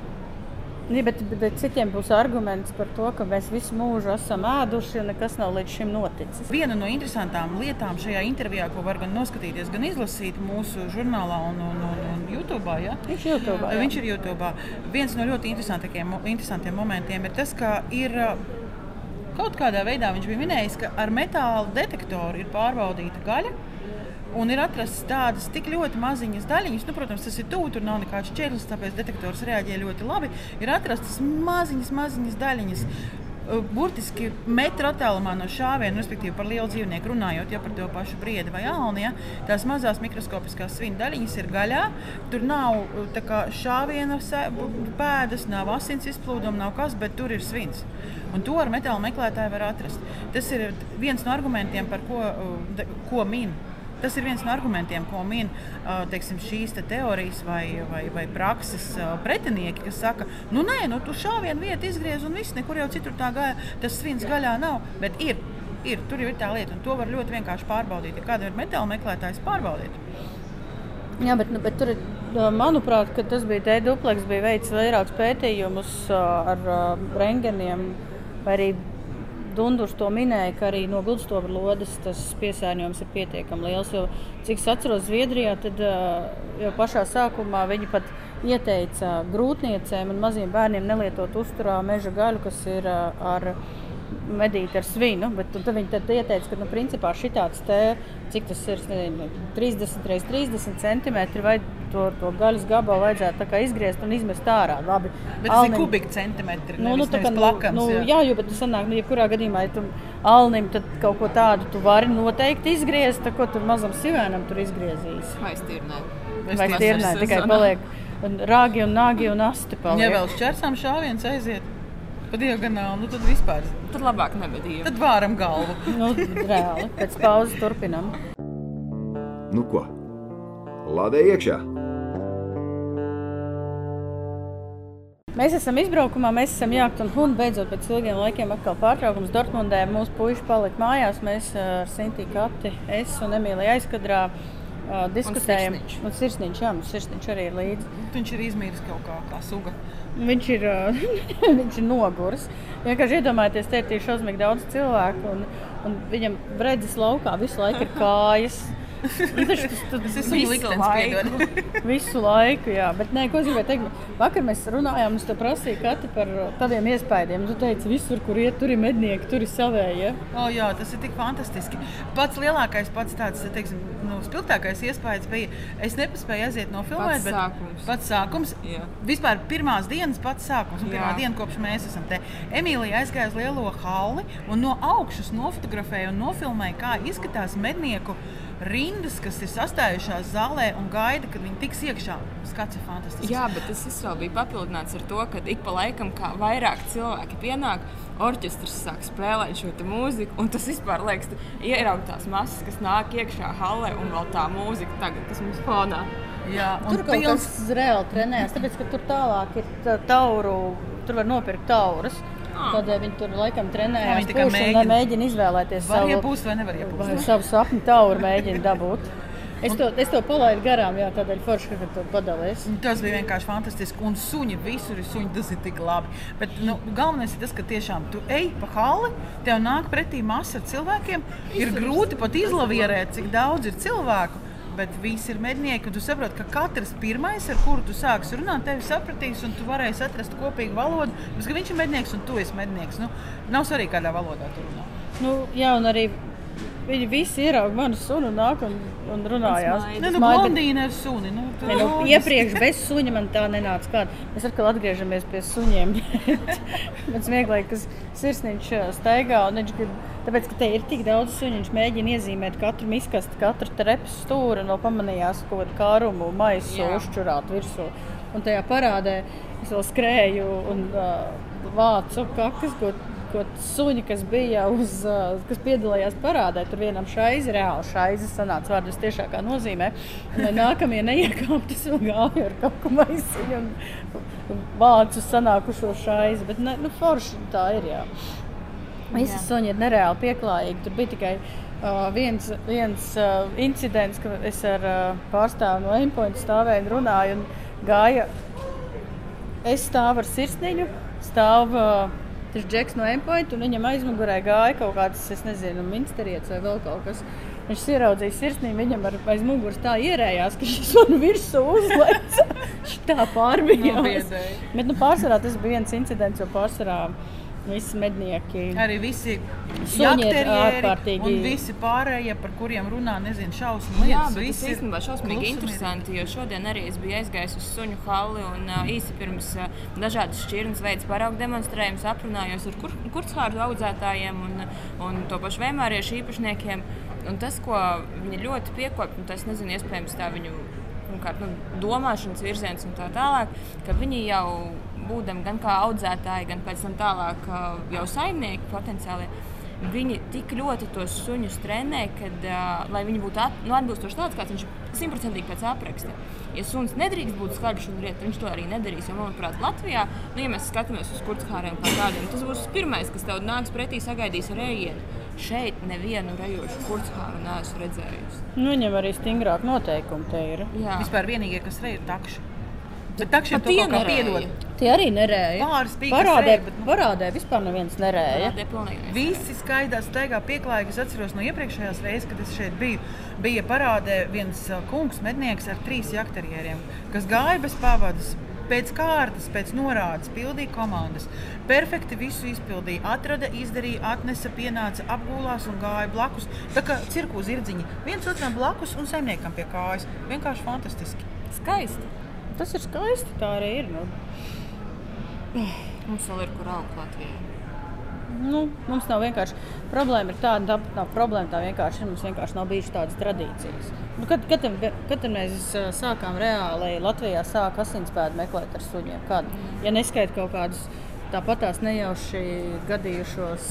F: Jā, bet, bet, citiem būs arguments par to, ka mēs visu mūžu esam ēduši un nekas nav līdz šim noticis.
G: Viena no interesantām lietām šajā intervijā, ko var gan noskatīties, gan izlasīt mūsu žurnālā un, un, un, un YouTube. Ja?
F: Viņš YouTube. jā.
G: Viņš ir YouTube. Viens no ļoti interesantiem, momentiem ir tas, ka ir kaut kādā veidā viņš bija minējis, ka ar metāla detektoru ir pārbaudīta gaļa. Un ir atrastas tādas tik ļoti maziņas daļiņas, nu, protams, tas ir tuvu, tur nav nekāds čērlis, tāpēc detektors reaģē ļoti labi. Ir atrastas maziņas, maziņas daļiņas. uh, Burtiski metru attālumā no šāviena, respektīvi par lielu dzīvnieku runājot, jau par to pašu briedi vai alni. Ja, tās mazās mikroskopiskās svinu daļiņas ir gaļā. Tur nav uh, kā šāviena pēdas, nav asins izplūduma, nav kas, bet tur ir svins. Un to ar metāla meklētāju var atrast. Tas ir viens no argumentiem, par ko, uh, ko min Tas ir viens no argumentiem, ko min teiksim, šīs te teorijas vai, vai, vai prakses pretinieki, kas saka, nu nē, nu, tu šāvienu vietu izgriez un viss, nekur jau citur tā gaļa, tas svins gaļā nav. Bet ir, ir, tur jau ir tā lieta, un to var ļoti vienkārši pārbaudīt. Ja kādam ir metāla meklētājs, pārbaudiet.
F: Jā, bet, nu, bet tur, manuprāt, tas bija D-dupleks, bija veicis vairākus pētījumus ar ā, rengeniem, vai arī Dundurs to minēja, ka arī no gudstobra lodes tas piesārņojums ir pietiekami liels. Jo, cik es atceros, Zviedrijā tad, jau pašā sākumā viņi pat ieteica grūtniecēm un maziem bērniem nelietot uzturā meža gaļu, kas ir ar medīt ar svinu. Bet tu- tad viņi tad ieteica, ka nu, principā šitāds te, cik tas ir, nezinu, 30 x 30 centimetri, vai to, to gaļas gabalu vajadzētu tā izgriezt un izmest ārā. Labi,
G: Bet tas ir
F: Alnim-
G: kubika centimetri.
F: Nu, nu, tā kā, nu,
G: plakams,
F: nu,
G: jā.
F: jā, jo bet tas sanāk, nu, jebkurā gadījumā, ja tu alnim tad kaut ko tādu tu vari noteikti izgriezt, tā ko tur mazam sivēnam tur izgriezīs.
E: Vai stirnē?
G: Vai stirnē
F: tikai paliek rāgi un nāgi un asti
G: Ja
F: paliek.
G: vēl šķērsām šāviens aiziet pa diagonāli, nu tad vispār.
E: Tad labāk nebedīju.
G: Tad vāram galvu.
F: Nu, reāli, pēc pauzes turpinam.
A: Nu ko? Lādē iekšā!
F: Mēs esam izbraukumā, mēs esam jākt un hundi. Beidzot, pēc ilgiem laikiem atkal pārtraukums Dortmundē. Mūsu puiši palika mājās. Mēs uh, ar Sintī Kati, es un Emīlija aizkadrā uh, diskutējam.
E: Sirsniņš.
F: Un sirsniņš, jā, mums sirsniņš arī ir līdzi.
G: Viņš ir izmīris kaut kā, kā suga.
F: Viņš ir, viņš ir noguris. Vienkārši iedomājieties, te ir šausmīgi daudz cilvēku, un, un viņam redzes laukā visu laiku ir kājas. Tas-
G: ir suņu
E: Visu laiku.
G: piedod.
F: Visu laiku, jā. Bet, nē, ko es gribēju teikt, vakar mēs runājām, es te prasīju katru par taviem iespējām. Tu teici, visur, kur iet, tur ir mednieki, tur ir savēji.
G: O, jā, tas ir tik fantastiski. Pats lielākais, pats tāds teiksim, nu, spilgtākais iespējas bija, es nepaspēju aiziet no filmēt,
E: Pats
G: bet
E: sākums.
G: pats sākums.
E: Jā.
G: Vispār pirmās dienas pats sākums, un pirmā
E: Jā.
G: diena, kopš mēs esam te. Emīlija aizgāja uz lielo halli un no augšas nofotografēja un nofilmēja, kā izskatās mednieku rindas, kas ir sastājušās zālē un gaida, kad viņi tiks iekšā. Skats ir fantastisks.
E: Jā, bet tas vēl bija papildināts ar to, ka ik pa laikam, kā vairāk cilvēki pienāk, orķestris sāk spēlēt šo mūziku. Un tas vispār liekas, tu ieraugi tās masas, kas nāk iekšā halē, un vēl tā mūzika tagad, kas mums fonā.
G: Jā, un
F: Tur kaut
G: pilns-
F: kas reāli trenējas, tāpēc, ka tur tālāk ir tā tauru, tur var nopirkt taurus. Tādēļ viņi tur laikam
G: Jā,
F: trenējas,
G: viņi mēģina.
F: mēģina izvēlēties
G: Var
F: savu,
G: iepūst vai nevar iepūst?
F: vai savu sapņu tauru, mēģina dabūt. Es to, es to palaidu garām, jā, tādēļ forši, ka tu padalies.
G: Un Tas bija vienkārši fantastiski. Un suņi visur ir suņi, tas ir tik labi. Bet nu, galvenais ir tas, ka tiešām tu ej pa halli, tev nāk pretī masa ar cilvēkiem. Ir grūti pat izlavierēt, cik daudz ir cilvēku. Bet visi ir mednieki, tu saproti, ka katrs pirmais, ar kuru tu sāksi runāt, tevi sapratīs, un tu varēsi atrast kopīgu valodu. Ka viņš ir mednieks, un tu esi mednieks. Nu, nav svarīgi, kādā valodā tu runā.
F: Nu, jā, un arī viņi visi ieraudzīja manu sunu un nāk un, un runājās.
G: Ne, nu,
F: bet-
G: blondīna ar suni. Nu, tu-
F: Ne, nu, iepriekš bez suņa man tā nenāca klāt. Mēs atkal atgriežamies pie suņiem. Pēc smieklīgi, kas sirsniņš staigā un viņš grib. Tāpēc, ka te ir tik daudz suņu, viņš mēģina iezīmēt katru miskastu, katru trepas stūri un vēl pamanījās kaut kādu kārumu maisu
E: Jā.
F: uzčurāt virsū. Un tajā parādē es vēl skrēju un uh, vācu kakas, ko, ko suņi, kas bija uz, kas piedalījās parādē, tur vienam šaizi, reāli šaizi sanāca vārdas tiešākā nozīmē. Un, lai nākamie neiekāptu, es vēl gāju ar kaut ko maisiņu un, un vācu sanākušo šaizi. Bet, ne, nu, forši tā ir, jā. Visi suņi ir nereāli pieklājīgi. Tur bija tikai uh, viens, viens uh, incidents, kad es ar uh, pārstāvu no Endpoint stāvēju un runāju. Un gāja, es stāvu ar sirsniņu, stāvu uh, tas džeks no Endpoint, un viņam aizmugurē gāja kaut kāds, es nezinu, minsterietis vai vēl kaut kas. Viņš ieraudzīja sirsniņu, viņam ar aiz muguras tā ierējās, ka šis man virsū uzleca. Viņš tā.
G: Nobiedēja.
F: Bet nu, pārsvarā tas bija viens incidents, jo pārsvarā visi mednieki.
G: Arī visi
F: Suņi ir ārkārtīgi-
G: Un visi pārējie, par kuriem runā, nezinu, šausmu
E: Jā,
G: lietas.
E: bet tas
G: visi ir
E: īstenībā šausmīgi interesanti, jo šodien arī es biju aizgājis uz suņu halli un īsi pirms dažādas šķirnes veids paraugu demonstrējumus aprunājos ar kur, kurshārdu audzētājiem un, un to pašu vēmāriešu īpašniekiem. Un tas, ko viņi ļoti piekopja, un tas, nezinu, iespējams tā viņu pirmkārt, nu, domāšanas virziens un tā tālāk, ka viņi jau būdami gan kā audzētāji, gan pēc tam tālāk uh, jau saimnieki potenciāli. Viņi tik ļoti tos suņus trenē, kad, uh, lai viņi būtu at, nu, atbilstoši tāds, kāds viņš ir simtprocentīgi pēc apraksta. Ja suns nedrīkst būt skaļš un riet, viņš to arī nedarīs. Jo, manuprāt, Latvijā, nu, ja mēs skatāmies uz kurdzkāriem kā tādiem, tas būs pirmais, kas tev nāks pretī, sagaidīs ar ēdienu. Šeit nevienu rejošu kurdzkāru neesmu redzējusi.
F: Nu, viņam arī stingrāk noteikumi te ir.
E: Jā.
G: Vispār vienīgie, kas rej, ir takši. Bet takšiem
E: Pat tie nerēja.
F: Tie arī nerēja.
G: Pāris bija,
F: Parādē,
G: bet-
F: parādē vispār neviens nerēja.
G: Visi skaidrā steigā pieklājīgi. Es atceros no iepriekšējās reizes, kad es šeit biju. Bija parādē viens uh, kungs, mednieks ar trīs jakterieriem, kas gāja bez pavadas. Pēc kārtas, pēc norādes, pildīja komandas. Perfekti visu izpildīja. Atrada, izdarīja, atnesa, pienāca, apgūlās un gāja blakus. Tā kā cirku zirdziņi. viens otram blakus un saimniekam pie kājas. Vienkārši fantastiski.
E: Skaisti.
F: Tas ir skaisti. Tā arī ir. Nu.
E: Mums vēl ir kur augt Latvijā.
F: Nu, mums nav vienkārši problēma. Ir tāda, tā nav problēma. Tā vienkārši ir. Mums vienkārši nav bijušas tādas tradīcijas. Nu, kad, kad, kad mēs ā, sākām reāli Latvijā sāk asinspēdu meklēt ar suņiem? Kad? Ja neskaidrs kaut kādus tāpat tās nejauši gadījušos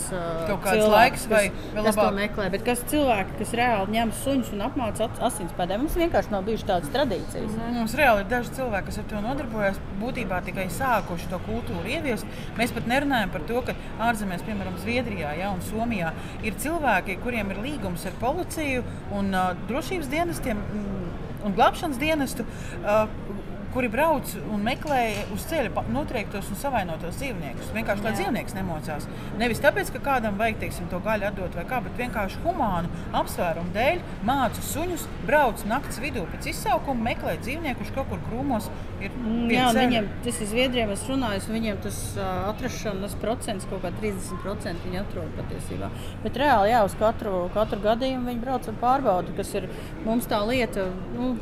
G: kāds
F: cilvēkus, kas, kas to meklē. Bet kas cilvēki, kas reāli ņem suņus un apmāca asinspēdēm, mums vienkārši nav bijušas tādas tradīcijas.
G: Mums reāli ir daži cilvēki, kas ar to nodarbojas, būtībā tikai sākuši to kultūru ieviest. Mēs pat nerunājam par to, ka ārzemēs, piemēram, Zviedrijā ja, un Somijā, ir cilvēki, kuriem ir līgums ar policiju un uh, drošības dienestiem mm, un glābšanas dienestu. Uh, kuri brauc un meklē uz ceļa notriektos un savainotos dzīvniekus. Vienkārši lai dzīvnieks nemocās. Nevis tāpēc, ka kādam vajag teiksim, to gaļu atdot vai kā, bet vienkārši humānu apsvērumu dēļ mācu suņus, brauc naktas vidū pēc izsaukuma, meklē dzīvnieku, kurš kaut kur krūmos ir.
F: Mm, Jā, un viņiem tas ir Zviedrijam, es runāju, un viņiem tas atrašanās procents kaut kā 30% viņi atrod patiesībā. Bet reāli, jā, uz katru, katru gadījumu viņi brauc ar pārbaudi, kas ir mums tā lieta. Nu,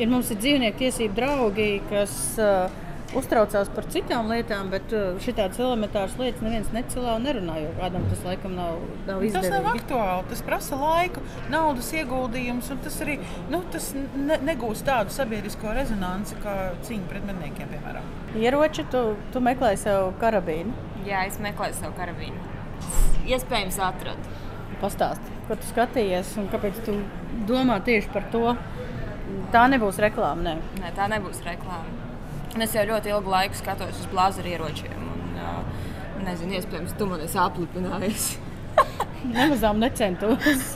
F: ir mums ir dzīvnieku tiesību draugi, kas uh, uztraucās par citām lietām, bet uh, šādas elementāras lietas neviens necilā un nerunā, jo kādam tas laikam nav, nav
G: Tas nav
F: izdevīgi.
G: aktuāli. Tas prasa laiku, naudas ieguldījumus, un tas arī nu, tas ne, negūs tādu sabiedrisko rezonanci kā cīņa pret medniekiem, piemēram.
F: Ieroči, tu, tu meklē sev karabīnu.
E: Jā, es meklēju savu karavīnu. Iespējams, atradu.
F: Pastāsti, ko tu skatījies un kāpēc tu domā tieši par to. Tā nebūs reklāma. Ne.
E: Nē, tā nebūs reklāma. Un Es jau ļoti ilgu laiku skatos uz blāzera ieročiem. Un, uh, nezinu, iespējams, tu man esi aplipinājis.
F: Nemazām necentos.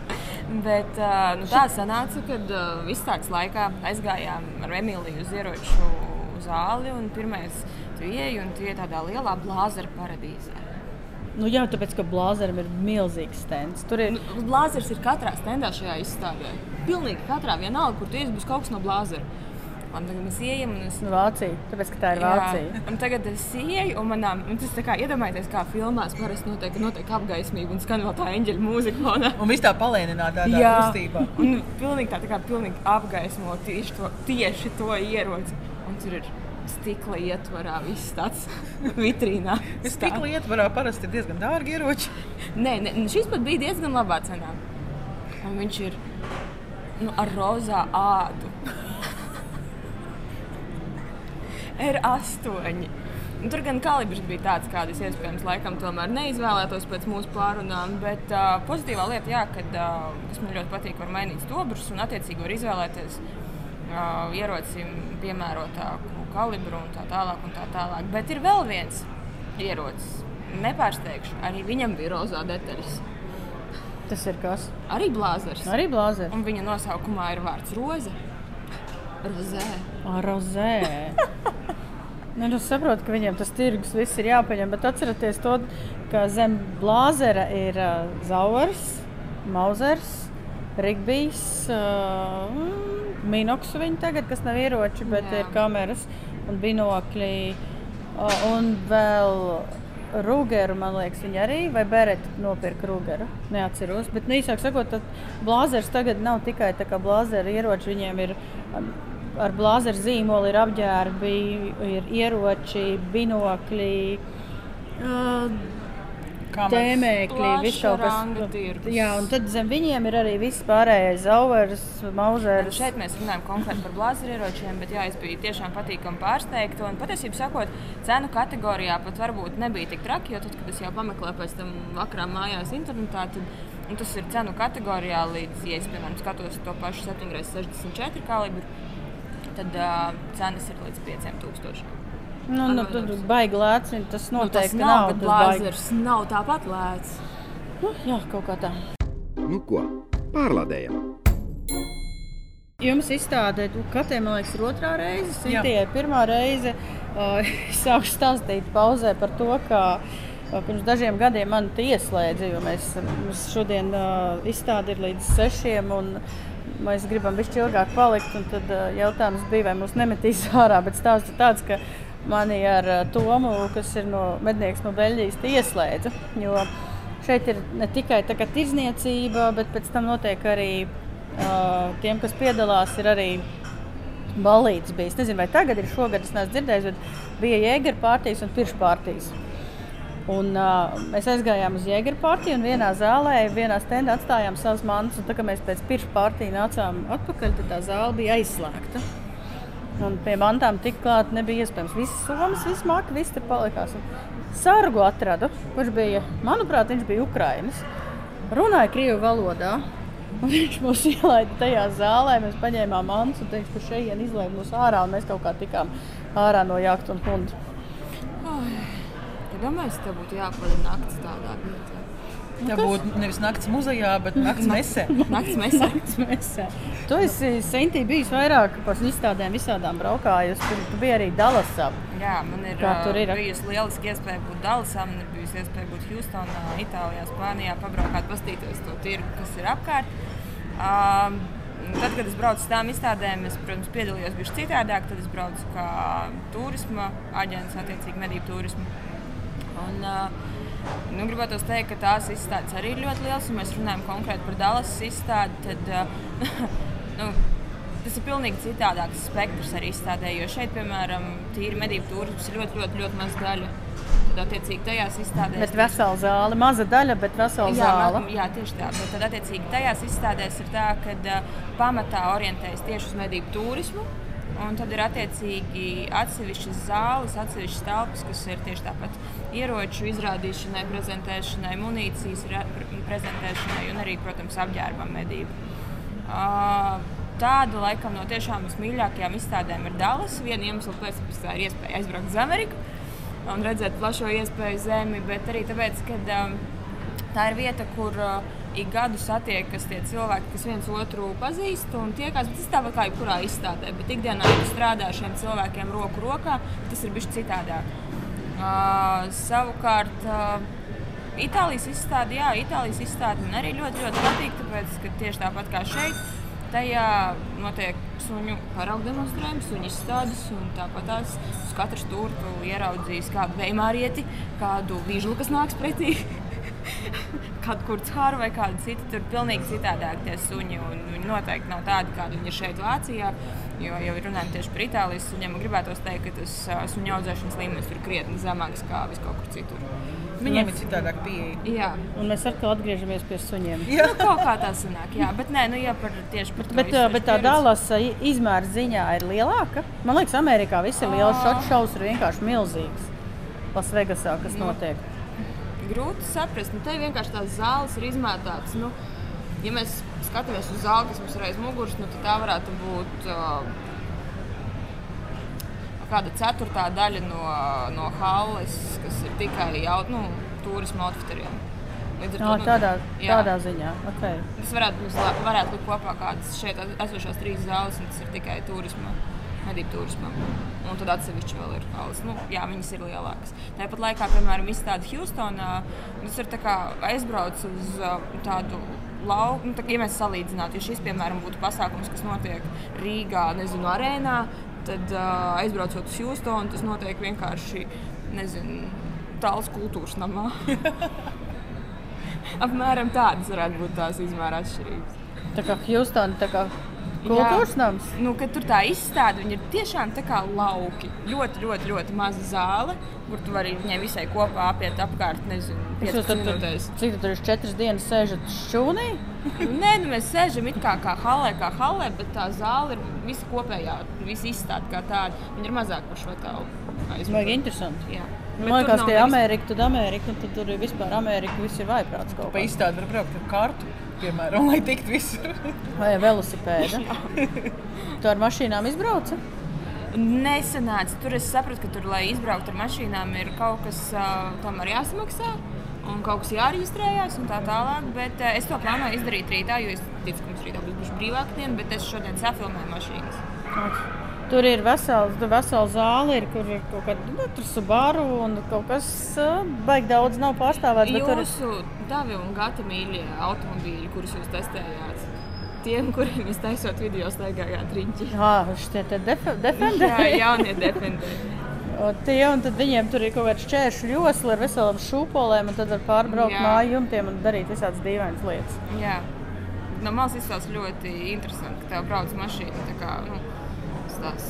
E: Bet uh, nu, tā sanāca, ka uh, izstādes laikā aizgājām ar Emīliju uz ieroču zāli. Pirmais tu ieej un tu ej tādā lielā blāzera paradīzē.
F: nu, jā, tāpēc, ka blāzeram ir milzīgs stends. Tur ir
E: Nu, Blāzers ir katrā stendā šajā izstādē. Pilnīgi katrā vienalga, kur tu ies, būs kaut kas no blāzera. Un tagad mēs ejam un es
F: Vācija, tāpēc, ka tā ir Vācija.
E: Jā, un tagad es ieju, un manā, un tas tā kā iedomājieties, kā filmās parasti notiek, notiek apgaismība un skan vēl tā eņģeļa mūzika. fonā.
G: Un viss tā palēnināta tādā
E: Jā,
G: kustībā.
E: un pilnīgi tā, tā kā pilnīgi apgaismo tieši to, tieši to ieroci. Un tur ir stikla ietvarā, viss tāds vitrīnā.
G: Es tik lietvarā parasti ir diezgan dārgi ieroči.
E: Nē, ne, šis pat bija diezgan labā cenā. Un viņš ir nu, ar rozā ādu. R8. Un Tur gan kalibrs bija tāds, kādus iespējams laikam tomēr neizvēlētos pēc mūsu pārunām, bet uh, pozitīvā lieta, jā, kad, uh, kas man ļoti patīk, var mainīt stobrus un attiecīgi var izvēlēties uh, ierocim piemērotāku kalibru un tā tālāk. Un tā tālāk. Bet ir vēl viens ierocis. Nepārsteigšu, arī viņam bija rozā detaļas.
F: Tas ir kas?
E: Arī blāzers.
F: Arī blāzers.
E: Un viņa nosaukumā ir vārds roze. Rozē.
F: Rozē. Nu, es saprotu, ka viņiem tas tirgus viss ir jāpaņem, bet atcerieties to, ka zem blāzera ir uh, zaurs, mauzers, rigbijs, uh, minoks viņi tagad, kas nav ieroči, bet
E: Jā.
F: ir kameras un binokļi. Uh, un vēl Rūgeru, man liekas, viņa arī, vai Bereta nopirka Rūgeru. Neatceros. Bet, nu, īsāk sakot, blāzers tagad nav tikai tā kā blāzera ieroči, viņiem ir um, ar blāzera zīmolu, ir apģērbi, ir ieroči, binokļi. Uh, Tēmēkļi,
E: tirgus.
F: Jā, un tad zem viņiem ir arī viss pārējais zauvers, mauzers.
E: šeit mēs runājam konkrēti par blāzera ieročiem, bet jā, es biju tiešām patīkami pārsteigta. Un patiesībā, sakot, cenu kategorijā pat varbūt nebija tik traki, jo tad, kad es jau pameklēju pēc tam vakarā mājās internetā, tad un tas ir cenu kategorijā līdz, ja es piemēram skatos to pašu 7x64 kalibru, tad uh, cenas ir līdz 5000.
F: Nu, nu, tad baigi lēts, un tas
E: Nu, tas
F: noteikti
E: nav,
F: nav.
E: blāzers nav tāpat lēts.
F: Nu, jā, kaut kā tā.
A: Nu ko, pārlādējam!
F: Jums izstāde, katrai man liekas, ir otrā reize. Sintie ir pirmā reize. Uh, es sāku stāstīt pauzē par to, ka uh, pirms dažiem gadiem man te ieslēdza, jo mēs, mums šodien uh, izstāde ir līdz sešiem. Un, Mēs gribam bišķi ilgāk palikt, un tad uh, jautājums bija, vai mūs nemetīs ārā. Bet stāsts ir tāds, ka mani ar uh, Tomu, kas ir no mednieks no Beļģijas, ieslēdza. Jo šeit ir ne tikai tirzniecība, bet pēc tam notiek arī uh, tiem, kas piedalās, ir arī balīdzes bijis. Es nezinu, vai tagad ir šogad, es neesmu dzirdējis, bet bija jēgara pārtīs un piršu pārtīs. Un, uh, mēs aizgājām uz jēgara pārtīju un vienā zālē, vienā stendā atstājām savus mantus. Tā kā mēs pēc piršu pārtīja nācām atpakaļ, tad tā zāle bija aizslēgta. Un pie mantām tik klāt nebija iespējams. Visas somas, viss maka, viss tur palikās. Sargu atradu, kurš bija, manuprāt, viņš bija Ukrainas. Runāja Krievu valodā. Un viņš mūs ielaida tajā zālē, mēs paņēmām mantu, un viņš tur šeit izlaiž mūs ārā, un mēs kaut kā tikām ārā no jākta un hundu.
E: Ja domāju, ka tev būtu jāpavada naktis tādā vietā.
G: Tā būtu nevis naktas muzejā, bet naktas mesē.
E: Nakts mesē.
F: Mēsē. Tu esi Sintī bijis vairāk par izstādēm visādām braukājusi. Tur tu biji arī Dallasā.
E: Jā, man ir,
F: Kā tur ir?
E: ā, bijusi lieliski iespēja būt Dallasā, man ir bijusi iespēja būt Houstonā, Itālijā, Spānijā, pabraukāt, paskatīties to tirgu, kas ir apkārt. Um, tad, kad es braucu uz tām izstādēm, es, protams, piedalījos bišķi citādāk. Tad es braucu kā turisma aģents, attiecīgi medību turismu. Un, uh, Nu, gribētu teikt, ka tās izstādes arī ir ļoti lielas. Ja mēs runājam konkrēti par Dallas izstādi, tad uh, nu, tas ir pilnīgi citādāks spektrs arī izstādē. Jo šeit, piemēram, tīri medību turisms ir ļoti, ļoti, ļoti maz daļa. Tad, attiecīgi, tajās izstādēs.
F: Bet vesela zāle, maza daļa, bet vesela
E: Jā,
F: zāle.
E: jā, tieši tā. Bet tad, attiecīgi, tajās izstādēs ir tā, ka uh, pamatā orientējas tieši uz medību turismu. Un tad ir attiecīgi atsevišķas zāles, atsevišķas telpas, kas ir tieši tāpat ieroču izrādīšanai, prezentēšanai, munīcijas prezentēšanai un arī, protams, apģērbam medību. Uh, Tāda laikam no tiešām vismīļākajām izstādēm ir Dallas. Viena iemesla pēc, tā ir iespēja aizbraukt uz Ameriku un redzēt plašo iespēju zemi, bet arī tāpēc, ka um, tā ir vieta, kur uh, ik gadu satiekas tie cilvēki, kas viens otru pazīst un tiekās. Bet Tas tāpat kā jebkurā izstādē, bet ikdienā, kad strādā ar šiem cilvēkiem roku rokā, tas ir bijis citādāk. Uh, savukārt, uh, Itālijas izstāde, jā, Itālijas izstāde man arī ļoti, ļoti patīk, tāpēc, ka tieši tāpat kā šeit, tajā notiek suņu paraugu demonstrējums, suņu izstādes, un tāpat tās uz katru stūri tu ieraudzīs kādu veimārieti, kādu vīžlu, kas nāks pretī. Kādu kurcāru vai kādu citu, tur pilnīgi citādāk tie suņi. un Viņi noteikti nav tādi, kādi viņi ir šeit, Vācijā. Jo, ja runājam tieši par Itālijas suņiem, man gribētos teikt, ka tas suņu audzēšanas līmenis ir krietni zemāks nekā viskaur kur citur.
G: Viņiem ir citādāk pieeja.
E: Jā,
F: Un mēs atkal atgriežamies pie suņiem.
E: nu, kaut kā tā sanāk. Jā, bet nē, nu, jā, par, tieši par.
F: Bet, uh, bet tā. Dallasa izmēra ziņā ir lielāka. Man liekas, Amerikā viss ir liels. Šāds šovs ir vienkārši milzīgs. Lasvegasā, kas
E: Nu.
F: notiek.
E: Grūti saprast. Nu, te vienkārši tās zāles ir izmētātas. Nu, ja mēs skatāmies uz zāli, kas mums ir aiz muguras, nu, tad tā varētu būt uh, kāda ceturtā daļa no, no halles, kas ir tikai jau nu, turisma outfitteriem. Līdz ar
F: No,
E: nu,
F: tādā,
E: jā.
F: tādā ziņā. Okay.
E: Tas varētu, varētu likt kopā kādas šeit esošās trīs zāles, un tas ir tikai turisma, medību turismam. Un tad atsevišķi vēl ir halas. Nu, jā, viņas ir lielākas. Tāpat laikā, piemēram, izstāde Houstonā, tas ir tā kā aizbrauc uz uh, tādu lauku. Nu, tā, ja mēs salīdzinātu, ja šis, piemēram, būtu pasākums, kas notiek Rīgā, nezinu, arēnā, tad uh, aizbraucot uz Houstonu, tas notiek vienkārši, nezinu, tāls kultūras namā. Apmēram tādas varētu būt tās izmēra atšķirības.
F: Tā kā Houston, tā kā kultūras nams.
E: Nu, kad tur tā izstāde, viņi ir tiešām tā kā lauki. Ļoti, ļoti, ļoti maza zāle, kur tu vari viņai visai kopā apiet apkārt, nezinu,
F: Jūs
E: 5
F: tur, tur,
E: minūtēs.
F: cik tu tur ir četras dienas sēžat šķūnī?
E: Nu, Nē, nu, mēs sēžam it kā, kā halē, kā halē, bet tā zāle ir visa kopējā, visa izstāde kā tāda. Viņa ir mazāk par šo tālu
F: Vajag interesanti.
E: Jā.
F: Man liekas, ka Amerika, tad Amerika, un tad tur ir vispār Amerika, viss ir vaiprāts kaut
G: Pa
F: kā.
G: izstādi var braukt ar kartu, piemēram, lai tiktu visur.
F: Vai velosipēda. Tu ar mašīnām izbrauci?
E: Nesenāca. Tur es sapratu, ka tur, lai izbrauktu ar mašīnām, ir kaut kas uh, tam arī jāsamaksā. Un kaut kas jāreģistrējās un tā tālāk. Bet uh, es to plānoju izdarīt rītā, jo es ticu, ka mums rītā būs brīvāka diena, bet es šodien safilmēju mašīnas.
F: Tur ir vesela, tur vesela zāle, ir, kur ir kaut kāda nu, subaru un kaut kas baigi daudz nav pārstāvēts. Tur ir
E: Jūsu davi un gata mīļie automobīļi, kurus jūs testējāt, tiem, kuriem jūs taisot video, staigājāt riņķi.
F: Ah, šitie te
E: Jā,
F: defenderi.
E: jaunie defenderi.
F: Tie, un tad viņiem tur ir kaut kāda šķēršļa josla ar veselām šūpolēm, un tad var pārbraukt
E: Jā.
F: māju jumtiem un darīt visādas dīvainas lietas.
E: Jā. No malas izskatās ļoti interesanti, ka tev brauc mašīna. tā Kā, nu, tās,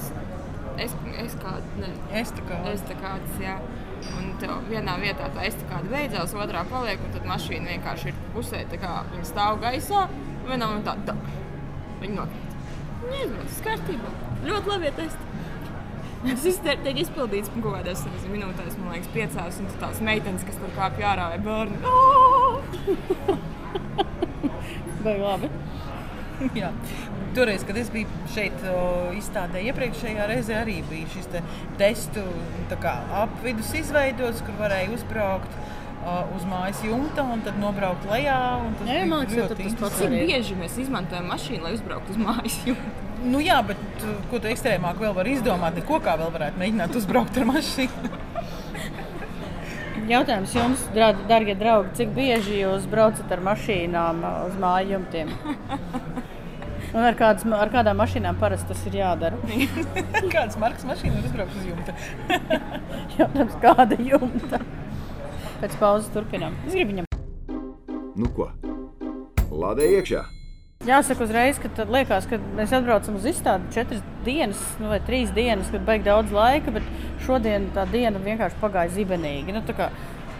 E: es, es kādu, ne,
G: Es tā kā
E: es tā kāds, jā. Un vienā vietā tā es tā kāda beidzās, otrā paliek, un tad mašīna vienkārši ir pusē, tā kā viņa stāv gaisā, un vienā momentā tā, viņa nokrīt. Viņa aizbrauc, kārtībā. Ļoti labi testi. Tas tiek izpildīts kaut kādās minūtēs, man liekas, piecās, un tās meitenes, kas tur kāpj ārā vai bērni. "Ā!"
F: Baigi labi.
G: Jā. Toreiz, kad es biju šeit izstādē, iepriekšējā reizē arī bija šis te testu tā kā, apvidus izveidots, kur varēja uzbraukt. uz mājas jumta un tad nobraukt lejā.
F: Jā, tur tas pats
G: interesanti.
E: Cik bieži mēs izmantojam mašīnu, lai uzbrauktu uz mājas? jumtu?
G: Nu, jā, bet ko tu ekstrēmāk vēl vari izdomāt? Neko kā vēl varētu mēģināt uzbraukt ar mašīnu.
F: Jautājums jums, darbie draugi, cik bieži jūs braucat ar mašīnām uz māju jumtiem? Un ar, kādas, ar kādām mašīnām parasti tas ir jādara?
G: Kādas markas mašīnas var uzbraukt uz jumta?
F: Jautājums, kāda jumta? Pēc pauzes turpinām. Es gribu viņam.
A: Nu ko? Lādē iekšā!
F: Jāsaka uzreiz, ka tad liekas, ka mēs atbraucam uz izstādi četras dienas nu, vai trīs dienas, kad beig daudz laika, bet šodien tā diena vienkārši pagāja zibenīgi. Nu, tā kā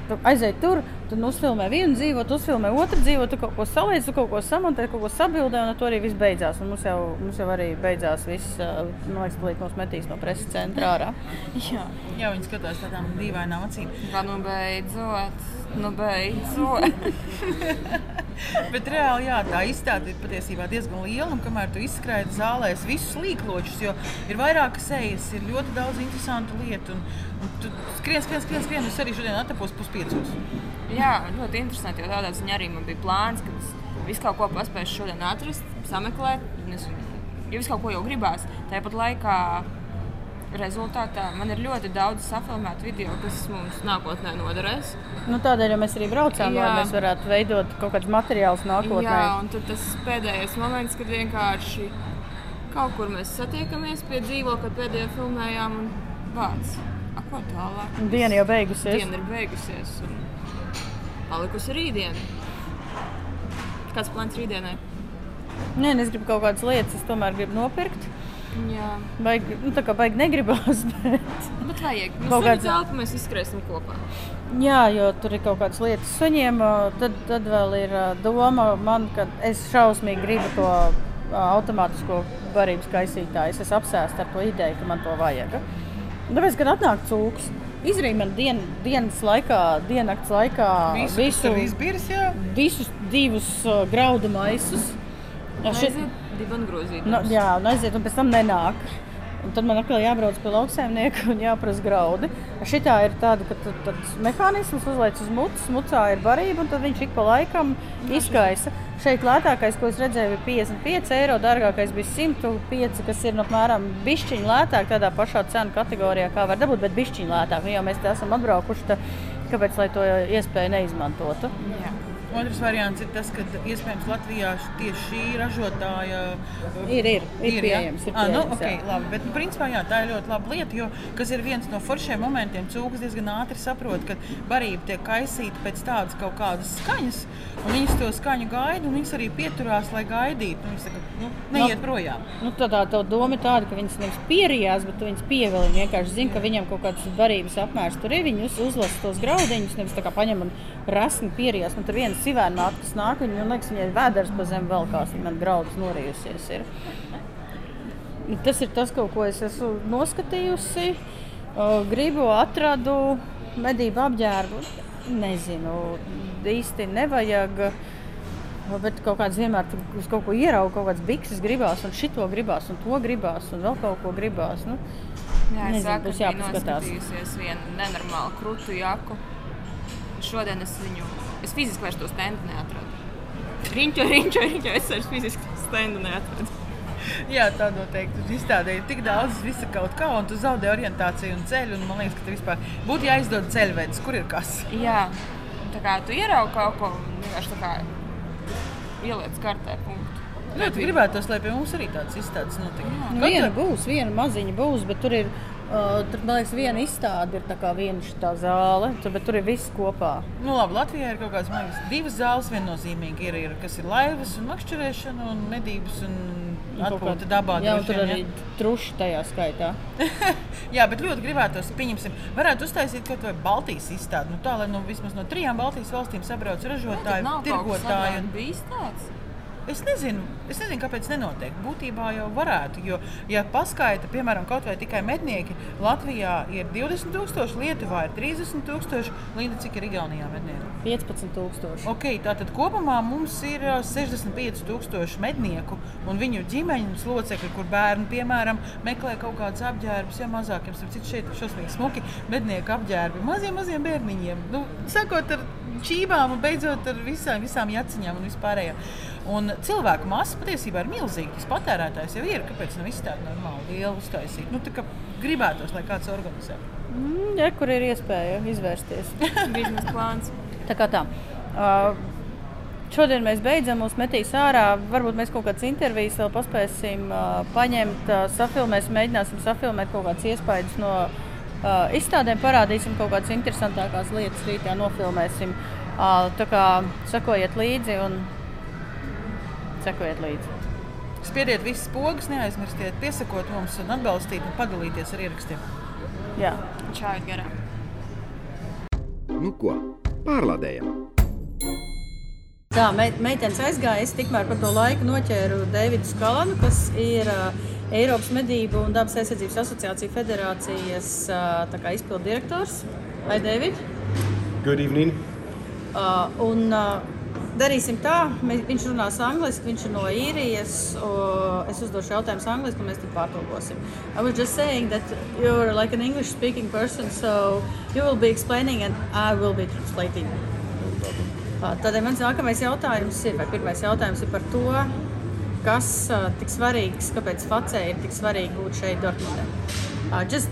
F: tu aizej tur, tu uzfilmē vienu dzīvo, uzfilmē otru dzīvo, tu kaut ko saliec, tu kaut ko samontē, kaut ko sabildē, un ar to arī viss beidzās. Un mums jau, mums jau arī beidzās viss, man liekas, plīt mums metīs no preses centra ārā.
E: Jā,
G: Jā, viņi skatās tādām dīvainām acīm.
E: kā nu beidzot. Nu beidzot.
G: Bet reāli jā, tā izstāde ir patiesībā diezgan liela. Un kamēr tu izskrēji zālēs visus līkločus, jo ir vairākas sejas, ir ļoti daudz interesantu lietu. Un, un tu skrien, skrien, skrien, skrien. Es arī šodien atapos puspiecos.
E: Jā, ļoti interesanti. Jo tādā ziņā arī man bija plāns, ka es visu kaut ko paspēju šodien atrast, sameklēt. Es, jo visu kaut ko jau gribās. Tāpat laikā rezultātā man ir ļoti daudz safilmētu video, kas mums nākotnē noderēs.
F: Nu, tādēļ jau mēs arī braucām, Jā. lai mēs varētu veidot kaut kādus materiālus nākotnē.
E: Jā, un tas pēdējais moments, kad vienkārši kaut kur mēs satiekamies pie dzīvokļa, kad pēdējo filmējām un vārds. Ko tālāk?
F: Diena jau beigusies.
E: Diena ir beigusies. Un palikusi rītdiena. Kāds plāns rītdienai?
F: Nē, nu, es gribu kaut kādas lietas, es tomēr gribu nopirkt.
E: Jā,
F: Baigi, nu, tā kā baigi negribās, bet.
E: bet vajag.
F: Kaut
E: Mums
F: kāds-
E: ir zelta, mēs izskrēsim kopā.
F: Jā, jo tur ir kaut kādas lietas ā, Tad, tad vēl ir doma, man, ka es šausmīgi gribu to automātisko barības kaisītāju. Es esmu apsēsts ar to ideju, ka man to vajag. Un Tāpēc, kad atnāk cūks, izrīja man dien, dienas laikā, diennakts laikā
G: Visu, visu. izbirs, jā.
F: visus divus ā, graudu maisus. Šit-
E: Aiziet divan grozīt.
F: Nu, jā, un aiziet, un pēc tam nenāk. Un tad man atkal jābrauc pie lauksaimnieka un jāprasa graudi. Šitā ir tāda, ka tu- tāds mehānisms uzliek uz mutes, mucā ir barība, un tad viņš ik pa laikam izkaisa. Šeit lētākais, ko es redzēju, bija 55 eiro, dārgākais bija 105, kas ir apmēram bišķiņa lētāk, tādā pašā cenu kategorijā, kā var dabūt, bet bišķiņa lētāk. Nu, jau mēs te esam atbraukuši, tad kāpēc lai to iespēju neizmantotu?
E: Jā.
G: Otrs variants ir tas, ka iespējams Latvijā tieši šī ražotāja
F: Ir, ir, ir
G: jā?
F: pieejams. Ir
G: Ah, nu,
F: pieejams,
G: okay, labi, bet, nu, principā, jā, tā ir ļoti laba lieta, jo kas ir viens no foršiem momentiem. Cūks diezgan ātri saprot, ka barība tiek kaisīta pēc tādas kaut kādas skaņas, un viņas to skaņu gaida, un viņas arī pieturās, lai gaidītu. Viņas saka, nu, neiet projām.
F: Nu, tādā tā doma ir tāda, ka viņas nevis pierījās, bet viņas pievilina. Viņi vienkārši zina, ka viņam kaut kāds barības apmērs tur ir. Viņi uz- uzlasa tos graudiņus, nevis tā kā paņem un rasni pierījās. Man tur viena sivēna nāk, kas nāk, viņa, man liekas, viņai vēders pa zem vēl kāds, man graudus norījusies. Ir. Nu, Tas ir tas, kaut ko es esmu noskatījusi. Gribu, atradu medību apģērbu. Nezinu, īsti nevajag. Bet kaut kāds vienmēr tur kaut ko ierauga, kaut kāds bikses gribās, un šito gribās, un to gribās, un vēl kaut ko gribās. Nu,
E: Jā,
F: Nezinu,
E: es saku,
F: būs
E: ka
F: jāpaskatās.
E: noskatījusies vienu nenormālu krūtu jaku. Šodien es viņu, es fiziski vairs to stendu neatradu. Riņķo, riņķo, riņķo, es vairs fiziski to stendu neatradu.
G: Jā, tā noteikti. Tur izstādē ir tik daudz visa kaut kā, un tu zaudē orientāciju un ceļu. Un man liekas, ka tev vispār būtu jāizdod ceļvedis, kur ir kas.
E: Jā, tā kā tu ieraugi kaut ko, un vienkārši tā kā ieliec kartē punktu.
G: Ļoti gribētu, lai pie mums arī tāds izstādes notiktu.
F: nu, viena būs, viena maziņa būs, bet tur ir. Uh, tur, man liekas, viena izstāde ir tā kā viena šī zāle, tur, bet tur ir viss kopā.
G: Nu, labi, Latvijā ir kaut kādas liekas, divas zāles. Viennozīmīgi ir, ir kas ir laivas, un makšķerēšana, un medības, un
F: Un
G: atpūta dabā.
F: Jā, un
G: droši
F: tur arī truši tajā skaitā.
G: Jā, bet ļoti gribētos, pieņemsim, varētu uztaisīt kaut kādu Baltijas izstādi. Nu, tā, lai nu, vismaz no trijām Baltijas valstīm sabrauc ražotāji,
E: Nav kaut kas
G: tirgotāji.
E: agrāk bijis tāds.
G: Es nezinu, es nezinu, kāpēc nenotiek. Būtībā jau varētu. Jo, ja paskaita, piemēram, kaut vai tikai mednieki, Latvijā ir 20,000, Lietuvā ir 30,000, Linda, cik ir Igaunijā mednieku?
F: 15,000.
G: Okay, tātad kopumā mums ir ā, 65,000 mednieku un viņu ģimeņu locekļi, kur bērni, piemēram, meklē kaut kādus apģērbus, ja mazākiem, citu, šeit ir šausmīgi smuki mednieku apģērbi maziem, maziem bērniņiem. Nu, sakot ar čībām un beidzot ar visām, visām jaciņām un vispārējām. Un cilvēku masa patiesībā ir milzīga. Tas patērētājs jau ir. Kāpēc nav izstāde normāli liela uztaisīt? Nu, tā kā gribētos, lai kāds organizē.
F: Mm, ja, kur ir iespēja izvērsties.
E: Biznesa plāns.
F: Tā kā tā. Uh, Šodien mēs beidzam, mūs metīs ārā. Varbūt mēs kaut kādas intervijas vēl paspēsim uh, paņemt, uh, safilmēsim, mēģināsim safilmēt kaut kādas iespējas no uh, izstādēm, parādīsim kaut kādas interesantākās lietas, rītā nofilmēsim. Uh, tā kā sekojiet līdzi un sekojiet līdzi.
G: Spiediet visas pogas, neaizmirstiet piesakot mums un atbalstīt un padalīties ar ierakstiem.
F: Jā.
E: Čājiet garām.
A: Nu ko, pārlādējam!
F: Tā me, meitenes aizgāja. Es tikmēr par to laiku noķēru Davidu Skalanu, kas ir uh, Eiropas Medību un Dabas aizsardzības asociācijas federācijas uh, izpildu direktors. Vai David?
H: Good evening.
F: Uh, un, uh, Darīsim tā, Mēs, viņš runās angliski, viņš ir no īrijas. Es uzdošu jautājumus angliski, un mēs tam pārtulkosim. I was just saying that you're like an English speaking person, so you will be explaining and I will be translating. Uh, Tādēļ mans nākamais jautājums ir, vai pirmais jautājums ir par to, kas tik svarīgs, kāpēc ir tik būt šeit. Uh, just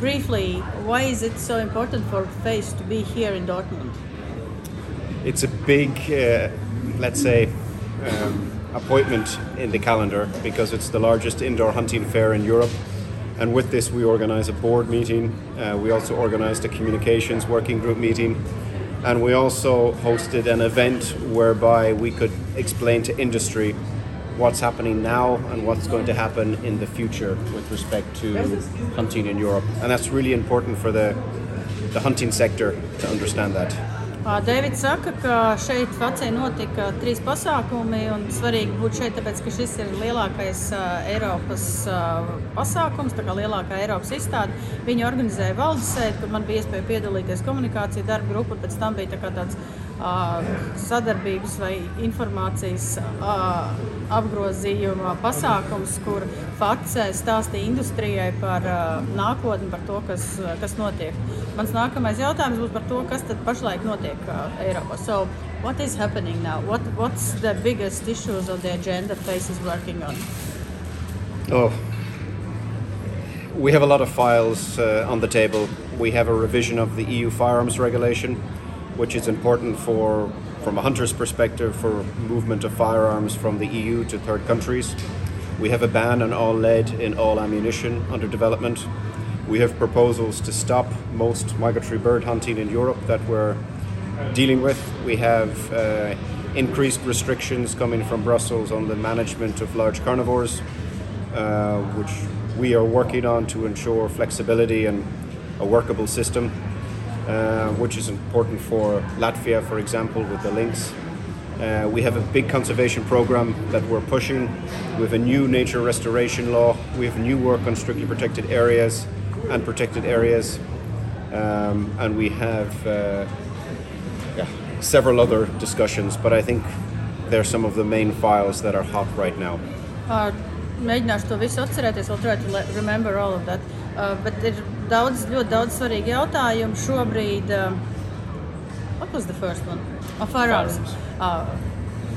F: briefly, why is it so important for Face to be here in Dortmund?
H: It's a big, uh, let's say, um, appointment in the calendar because it's the largest indoor hunting fair in Europe. And with this, we organize a board meeting. Uh, we also organized a communications working group meeting. And we also hosted an event whereby we could explain to industry what's happening now and what's going to happen in the future with respect to hunting in Europe. And that's really important for the, the hunting sector to understand that.
F: Dēvids saka, ka šeit Vācijā notika trīs pasākumi. Svarīgi būt šeit, tāpēc ka šis ir lielākais uh, Eiropas uh, pasākums, tā kā lielākā Eiropas izstāde. Viņi organizēja valdes sēdi, kur man bija iespēja piedalīties komunikāciju darba grupā, un pēc tam bija tā tāds sadarbības vai informācijas apgrozījuma pasākums, kur stāstīja industrijai par uh, nākotni, par to, kas, uh, kas notiek. Mans nākamais jautājums būs par to, kas pašlaik notiek uh, Eiropā. So, what is happening now? What, what's the biggest issues on the agenda FACE is working on?
H: Oh, we have a lot of files uh, on the table. We have a revision of the EU firearms regulation, which is important for, from a hunter's perspective, for movement of firearms from the EU to third countries. We have a ban on all lead in all ammunition under development. We have proposals to stop most migratory bird hunting in Europe that we're dealing with. We have uh, increased restrictions coming from Brussels on the management of large carnivores, uh, which we are working on to ensure flexibility and a workable system, uh, which is important for Latvia, for example, with the lynx. Uh, we have a big conservation program that we're pushing. We have a new nature restoration law. We have new work on strictly protected areas and protected areas. Um, and we have uh, yeah, several other discussions, but I think they're some of the main files that are hot right now.
F: Uh, vēl try to remember all of that. Uh, ir daudz, ļoti daudz svarīgi jautājumi šobrīd. Uh, what was the first one? Oh, firearms. Uh,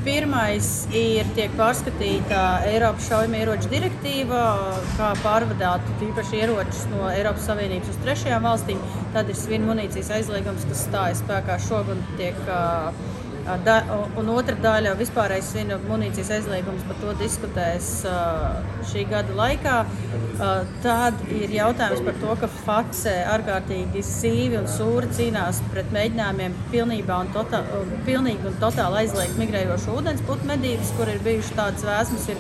F: Pirmais ir tiek pārskatīta Eiropas šaujamieroču direktīva, kā pārvadāt īpaši ieročus no Eiropas Savienības uz trešajām valstīm. Tad ir svinu munīcijas aizliegums, kas stājas spēkā šogad. Tiek, uh, Da, un otra daļa - vispārējais svinu munīcijas aizliegums, par to diskutēs šī gada laikā. Tad ir jautājums par to, ka Fakse ārkārtīgi sīvi un sūri cīnās pret mēģinājumiem pilnībā un, totā, pilnīgi un totāli aizliegt migrējošu ūdensputnu medības, kur ir bijušas tādas vēsmas. Ir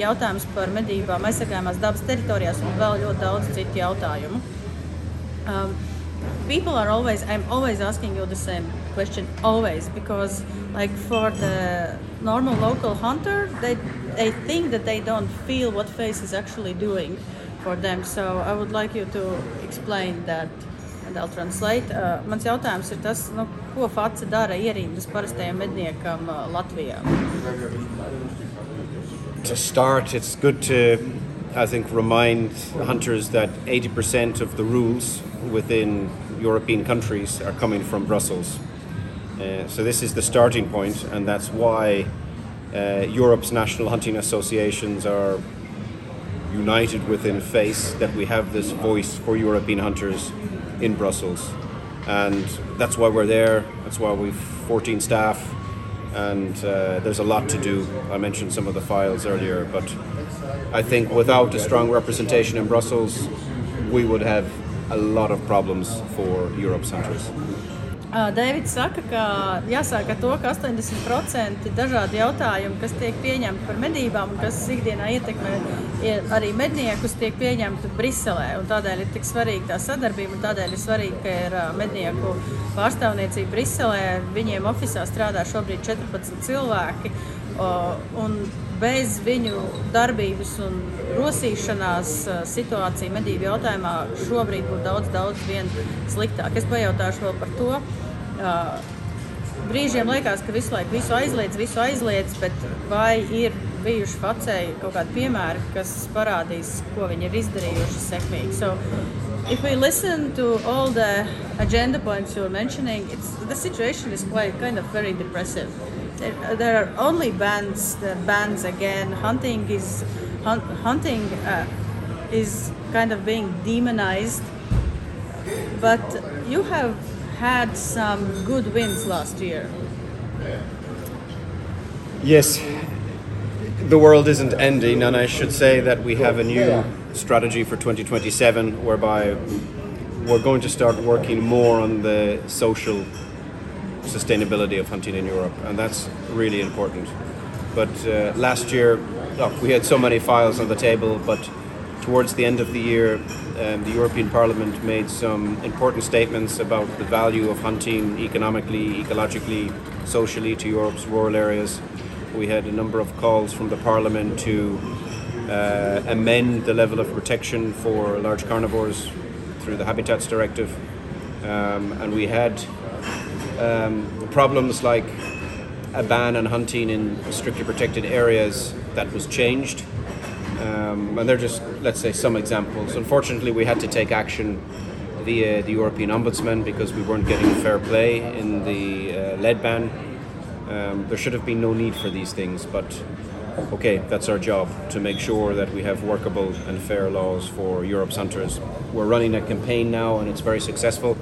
F: jautājums par medībām aizsargājumās dabas teritorijās un vēl ļoti daudz citu jautājumu. Um, people are always i'm always asking you the same question always because like for the normal local hunter they they think that they don't feel what face is actually doing for them so i would like you to explain that and I'll translate. Uh, mans jautājums ir tas, nu, ko face dara ierīnas parastajam medniekam uh, Latvijā.
H: To start, it's good to, I think, remind hunters that 80% of the rules within European countries are coming from Brussels. Uh, so this is the starting point, and that's why uh, Europe's national hunting associations are united within FACE, that we have this voice for European hunters in Brussels. And that's why we're there, that's why we've 14 staff, and uh, there's a lot to do. I mentioned some of the files earlier, but I think without a strong representation in Brussels, we would have a lot of problems for Europe's hunters.
F: Deivids saka, ka jāsāk ar to, ka 80% dažādi jautājumi, kas tiek pieņemti par medībām un kas ikdienā ietekmē arī medniekus, tiek pieņemti Briselē. Tādēļ ir tik svarīga tā sadarbība un tādēļ ir svarīgi, ka ir mednieku pārstāvniecība Briselē. Viņiem oficiālā strādā šobrīd 14 cilvēki. Un bez viņu darbības un rosīšanās situācija medību jautājumā šobrīd būtu daudz, daudz sliktāk. Es pajautāšu vēl par to. Brīžiem liekas, ka visu laiku visu aizliedz, visu aizliedz, bet vai ir bijuši facēji kaut kādi piemēri, kas parādīs, ko viņi ir izdarījuši sekmīgi? So, if we listen to all the agenda points you're mentioning, it's, the situation is quite kind of very depressive. There, are only bans. The bans again. Hunting is hunt, hunting uh, is kind of being demonized. But you have had some good wins last year.
H: Yes, the world isn't ending, and I should say that we have a new strategy for 2027 whereby we're going to start working more on the social sustainability of hunting in Europe, and that's really important. But uh, last year, look, we had so many files on the table, but towards the end of the year, um, the European Parliament made some important statements about the value of hunting economically, ecologically, socially to Europe's rural areas. We had a number of calls from the Parliament to uh, amend the level of protection for large carnivores through the Habitats Directive. Um, and we had um, problems like a ban on hunting in strictly protected areas that was changed. Um, and they're just, let's say, some examples. Unfortunately, we had to take action via the European Ombudsman because we weren't getting fair play in the uh, lead ban. Um, there should have been no need for these things, but okay, that's our job to make sure that we have workable and fair laws for Europe's hunters. We're running a campaign now, and it's very successful.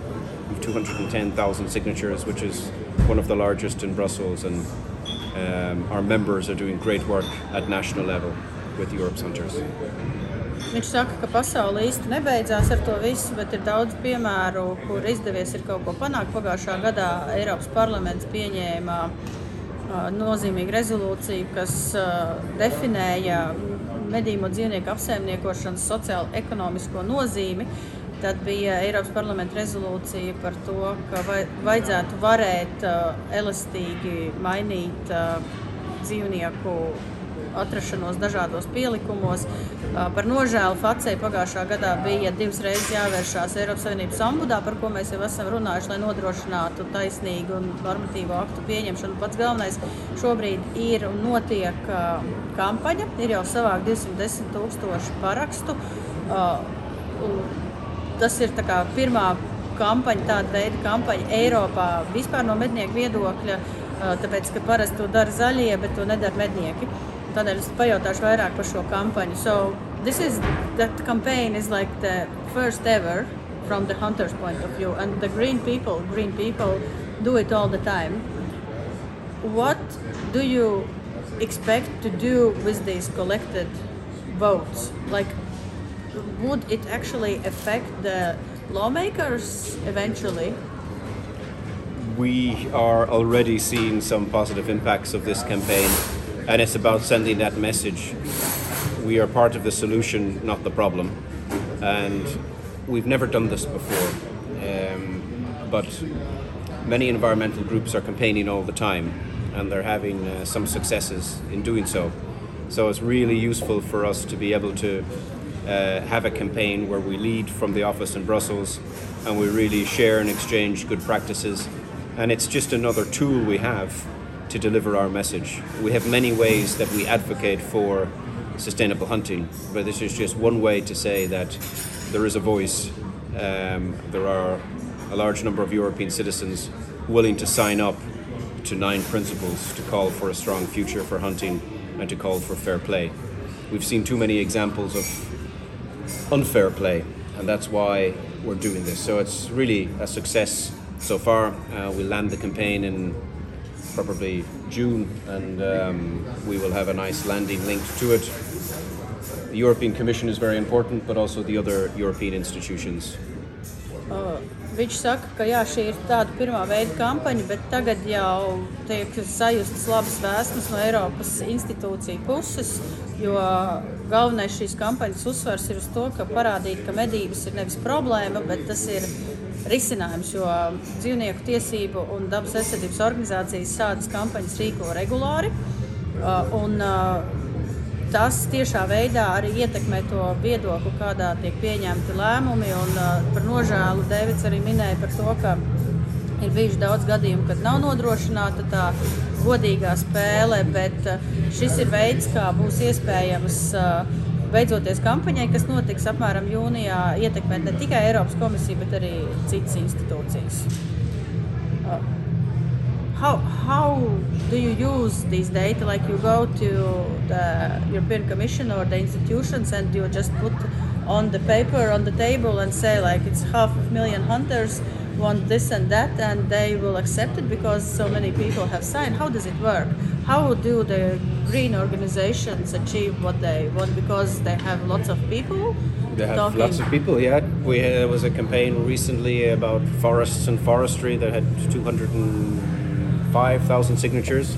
H: 210,000 signatures, which is one of the largest in Brussels, and um, our members are doing great work at national level with Europe's hunters.
F: Viņš saka, ka pasaule īsti nebeidzās ar to visu, bet ir daudz piemēru, kur izdevies ir kaut ko panākt. Pagājušā gadā Eiropas parlaments pieņēma uh, nozīmīgu rezolūciju, kas uh, definēja medību dzīvnieku apsaimniekošanas sociālo-ekonomisko nozīmi. Tad bija Eiropas parlamenta rezolūcija par to, ka vajadzētu varēt uh, elastīgi mainīt uh, dzīvnieku atrašanos dažādos pielikumos. Uh, par nožēlu Facei pagājušā gadā bija divas reizes jāvēršās Eiropas Savienības ombudā, par ko mēs jau esam runājuši, lai nodrošinātu taisnīgu un normatīvu aktu pieņemšanu. Pats galvenais šobrīd ir un notiek kampaņa, ir jau savāk 210 tūkstoši parakstu. Tas ir pirmā kampaņa, tāda veida kampaņa Eiropā vispār no mednieku viedokļa, tāpēc, ka parasti to dara zaļie, bet to nedara mednieki. Tādēļ es pajautāšu vairāk par šo kampaņu. So, this is, that campaign is like the first ever from the hunter's point of view. And the green people, green people do it all the time. What do you expect to do with these collected votes? Like, would it actually affect the lawmakers eventually?
H: We are already seeing some positive impacts of this campaign, and it's about sending that message. We are part of the solution, not the problem. And we've never done this before. Um, but many environmental groups are campaigning all the time and they're having uh, some successes in doing so. So it's really useful for us to be able to uh, have a campaign where we lead from the office in Brussels and we really share and exchange good practices. And it's just another tool we have to deliver our message. We have many ways that we advocate for sustainable hunting, but this is just one way to say that there is a voice. Um, there are a large number of European citizens willing to sign up to nine principles to call for a strong future for hunting and to call for fair play. We've seen too many examples of unfair play, and that's why we're doing this. So it's really a success so far. Uh, we'll land the campaign in probably June, and um, we will have a nice landing linked to it. The European Commission is very important, but also the other European institutions.
F: Uh, viņš saka, ka jā, šī ir tāda pirmā veida kampaņa, bet tagad jau tiek sajustas labas vēstures no Eiropas institūciju puses. Jo galvenais šīs kampaņas uzsvers ir uz to, ka parādīt, ka medības ir nevis problēma, bet tas ir risinājums. Jo dzīvnieku tiesību un dabas aizsardzības organizācijas šādas kampaņas rīko regulāri. Un, tas tiešā veidā arī ietekmē to viedokli, kādā tiek pieņemti lēmumi. Un, par nožēlu Dēvids arī minēja par to, ka ir bijuši daudz gadījumu, kad nav nodrošināta tā godīgā spēle, bet uh, šis ir veids, kā būs iespējams. Uh, Beidzoties kampaņai, kas notiks apmēram jūnijā, ietekmēt ne tikai Eiropas komisiju, bet arī citas institūcijas. Uh, how how do you use these data? Like you go to the European Commission or the institutions and you just put on the paper on the table and say like it's half a million hunters want this and that and they will accept it because so many people have signed. How does it work? How do the green organizations achieve what they want because they have lots of people?
H: They have
F: talking?
H: lots of people. Yeah, we had, there was a campaign recently about forests and forestry that had 205,000 signatures,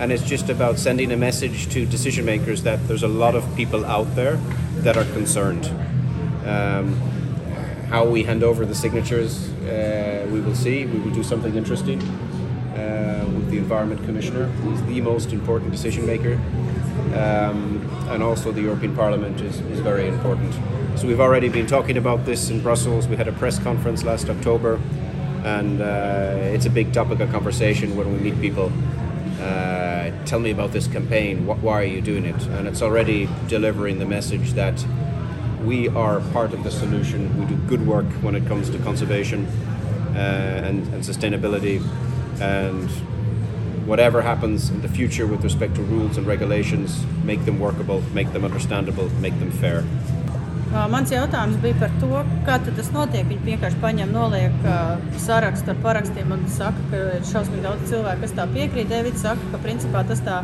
H: and it's just about sending a message to decision makers that there's a lot of people out there that are concerned. Um, how we hand over the signatures, uh, we will see. We will do something interesting uh, with the Environment Commissioner. He's the most important decision maker. Um, and also the European Parliament is, is very important. So we've already been talking about this in Brussels. We had a press conference last October, and uh, it's a big topic of conversation when we meet people. Uh, tell me about this campaign. Why are you doing it? And it's already delivering the message that we are part of the solution. We do good work when it comes to conservation uh, and, and sustainability. And whatever happens in the future with respect to rules and regulations, make them workable, make them understandable, make them fair.
F: Mans jautājums bija par to, kā tas notiek. Viņi vienkārši paņem, noliek sarakstu ar parakstiem un saka, ka ir šausmīgi daudz cilvēku, kas tā piekrīt. Devits saka, ka principā tas tā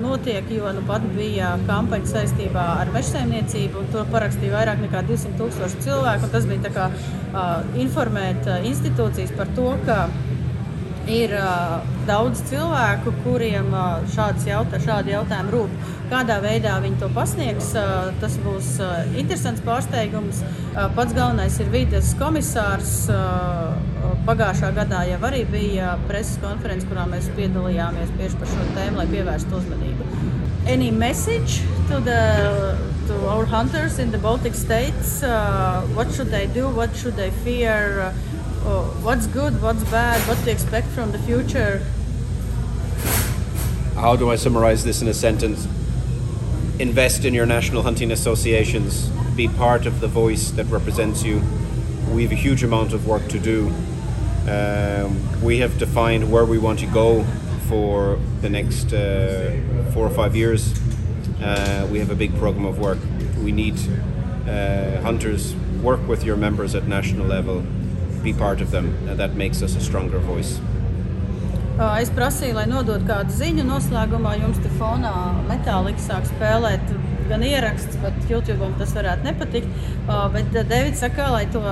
F: notiek, jo nu pat bija kampaņa saistībā ar mežsaimniecību, un to parakstīja vairāk nekā 200 tūkstoši cilvēku. Tas bija kā informēt institūcijas par to, ka ir uh, daudz cilvēku, kuriem uh, jautā, šādi jautājumi rūp. Kādā veidā viņi to pasniegs, uh, tas būs uh, interesants pārsteigums. Uh, pats galvenais ir vides komisārs. Uh, pagājušā gadā jau arī bija preses konference, kurā mēs piedalījāmies tieši par šo tēmu, lai pievērstu uzmanību. Any message to the to our hunters in the Baltic states? Uh, what should they do? What should they fear? Uh, oh, what's good, what's bad, what to expect from the future.
H: How do I summarize this in a sentence? Invest in your national hunting associations, be part of the voice that represents you. We have a huge amount of work to do. Um, we have defined where we want to go for the next uh, four or five years. Uh, we have a big program of work. We need uh, hunters work with your members at national level, be part of them, and that makes us a stronger voice.
F: Uh, Es prasīju, lai nodotu kādu ziņu noslēgumā. Jums te fonā metālika sāk spēlēt gan ieraksts, bet YouTube tas varētu nepatikt. Uh, bet uh, Deivids saka, lai to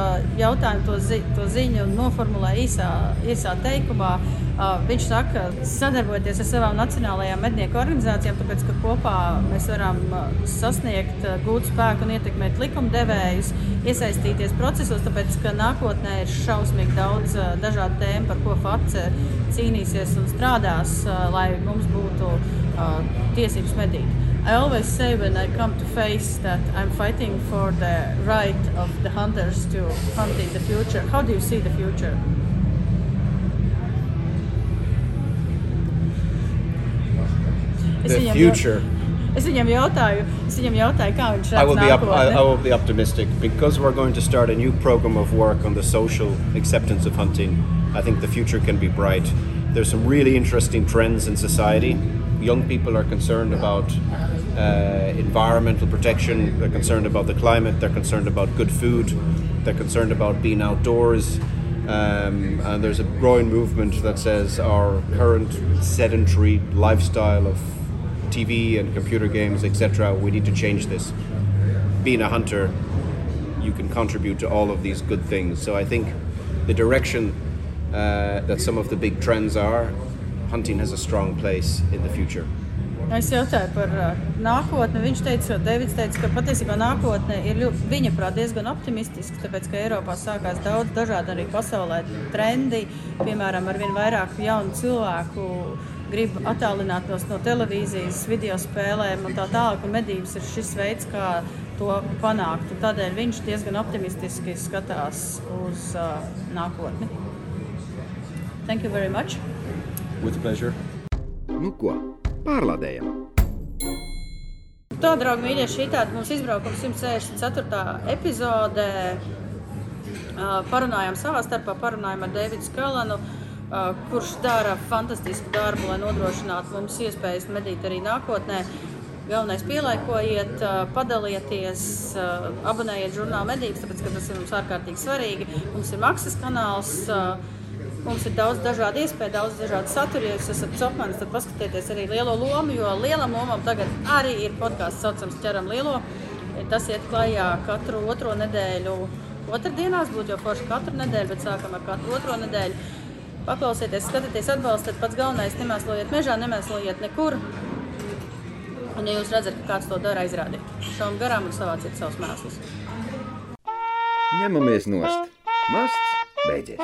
F: jautājumu, to, zi to ziņu noformulē īsā, īsā teikumā. Viņš saka, sadarbojoties ar savām nacionālajām mednieku organizācijām, tāpēc ka kopā mēs varam sasniegt, gūt spēku un ietekmēt likumdevējus, iesaistīties procesos, tāpēc ka nākotnē ir šausmīgi daudz dažādu tēmu, par ko FACE cīnīsies un strādās, lai mums būtu tiesības medīt. I always say when I come to face that I'm fighting for the right of the hunters to hunt in the future. How do you see the future?
H: The future.
F: Es viņam jautāju, es viņam jautāju, kā viņš
H: I will,
F: redz
H: be up, I, I will be optimistic because we're going to start a new program of work on the social acceptance of hunting. I think the future can be bright. There's some really interesting trends in society. Young people are concerned about uh, environmental protection, they're concerned about the climate, they're concerned about good food, they're concerned about being outdoors. Um, and there's a growing movement that says our current sedentary lifestyle of TV and computer games, etc., we need to change this. Being a hunter, you can contribute to all of these good things. So I think the direction uh, that some of the big trends are, hunting has a strong place in the future.
F: Es jautāju par uh, nākotni. Viņš teica, Deivids teica, ka patiesībā nākotne ir viņa prāt diezgan optimistiska, tāpēc ka Eiropā sākās daudz dažādu arī pasaulē trendi. Piemēram, ar vien vairāk jaunu cilvēku grib attālināties no televīzijas, video spēlēm un tā tālāk. Un medības ir šis veids, kā to panākt. Un tādēļ viņš diezgan optimistiski skatās uz uh, nākotni. Thank you very much.
H: With pleasure.
A: Nu ko, pārlādējam!
F: Tā, draugi, mīļie, šī tāda mums izbraukuma 164. epizode. Ā, Parunājām savā starpā, parunājām ar Davidu Skalanu, ā, kurš dara fantastisku darbu, lai nodrošinātu mums iespējas medīt arī nākotnē. Galvenais pielāgojiet, ā, padalieties, ā, abonējiet žurnālu medības, tāpēc ka tas ir mums ārkārtīgi svarīgi. Mums ir maksas kanāls. Mums ir daudz dažādu iespēju, daudz dažādu saturu. Ja jūs esat copmanis, tad paskatieties arī lielo lomu, jo lielam lomam tagad arī ir podkāsts saucams ķeram lielo. Tas iet klajā katru otro nedēļu. Otradienās būtu jau forši katru nedēļu, bet sākam ar katru otro nedēļu paklausieties, skatieties, atbalstiet. Pats galvenais - nemēslojiet mežā, nemēslojiet nekur. Un, ja jūs redzat, ka kāds to dara, aizrādiet. Šaujam garām un savāciet savus mēslus.
A: Ņemamies nost! Mākslinieks beidzies!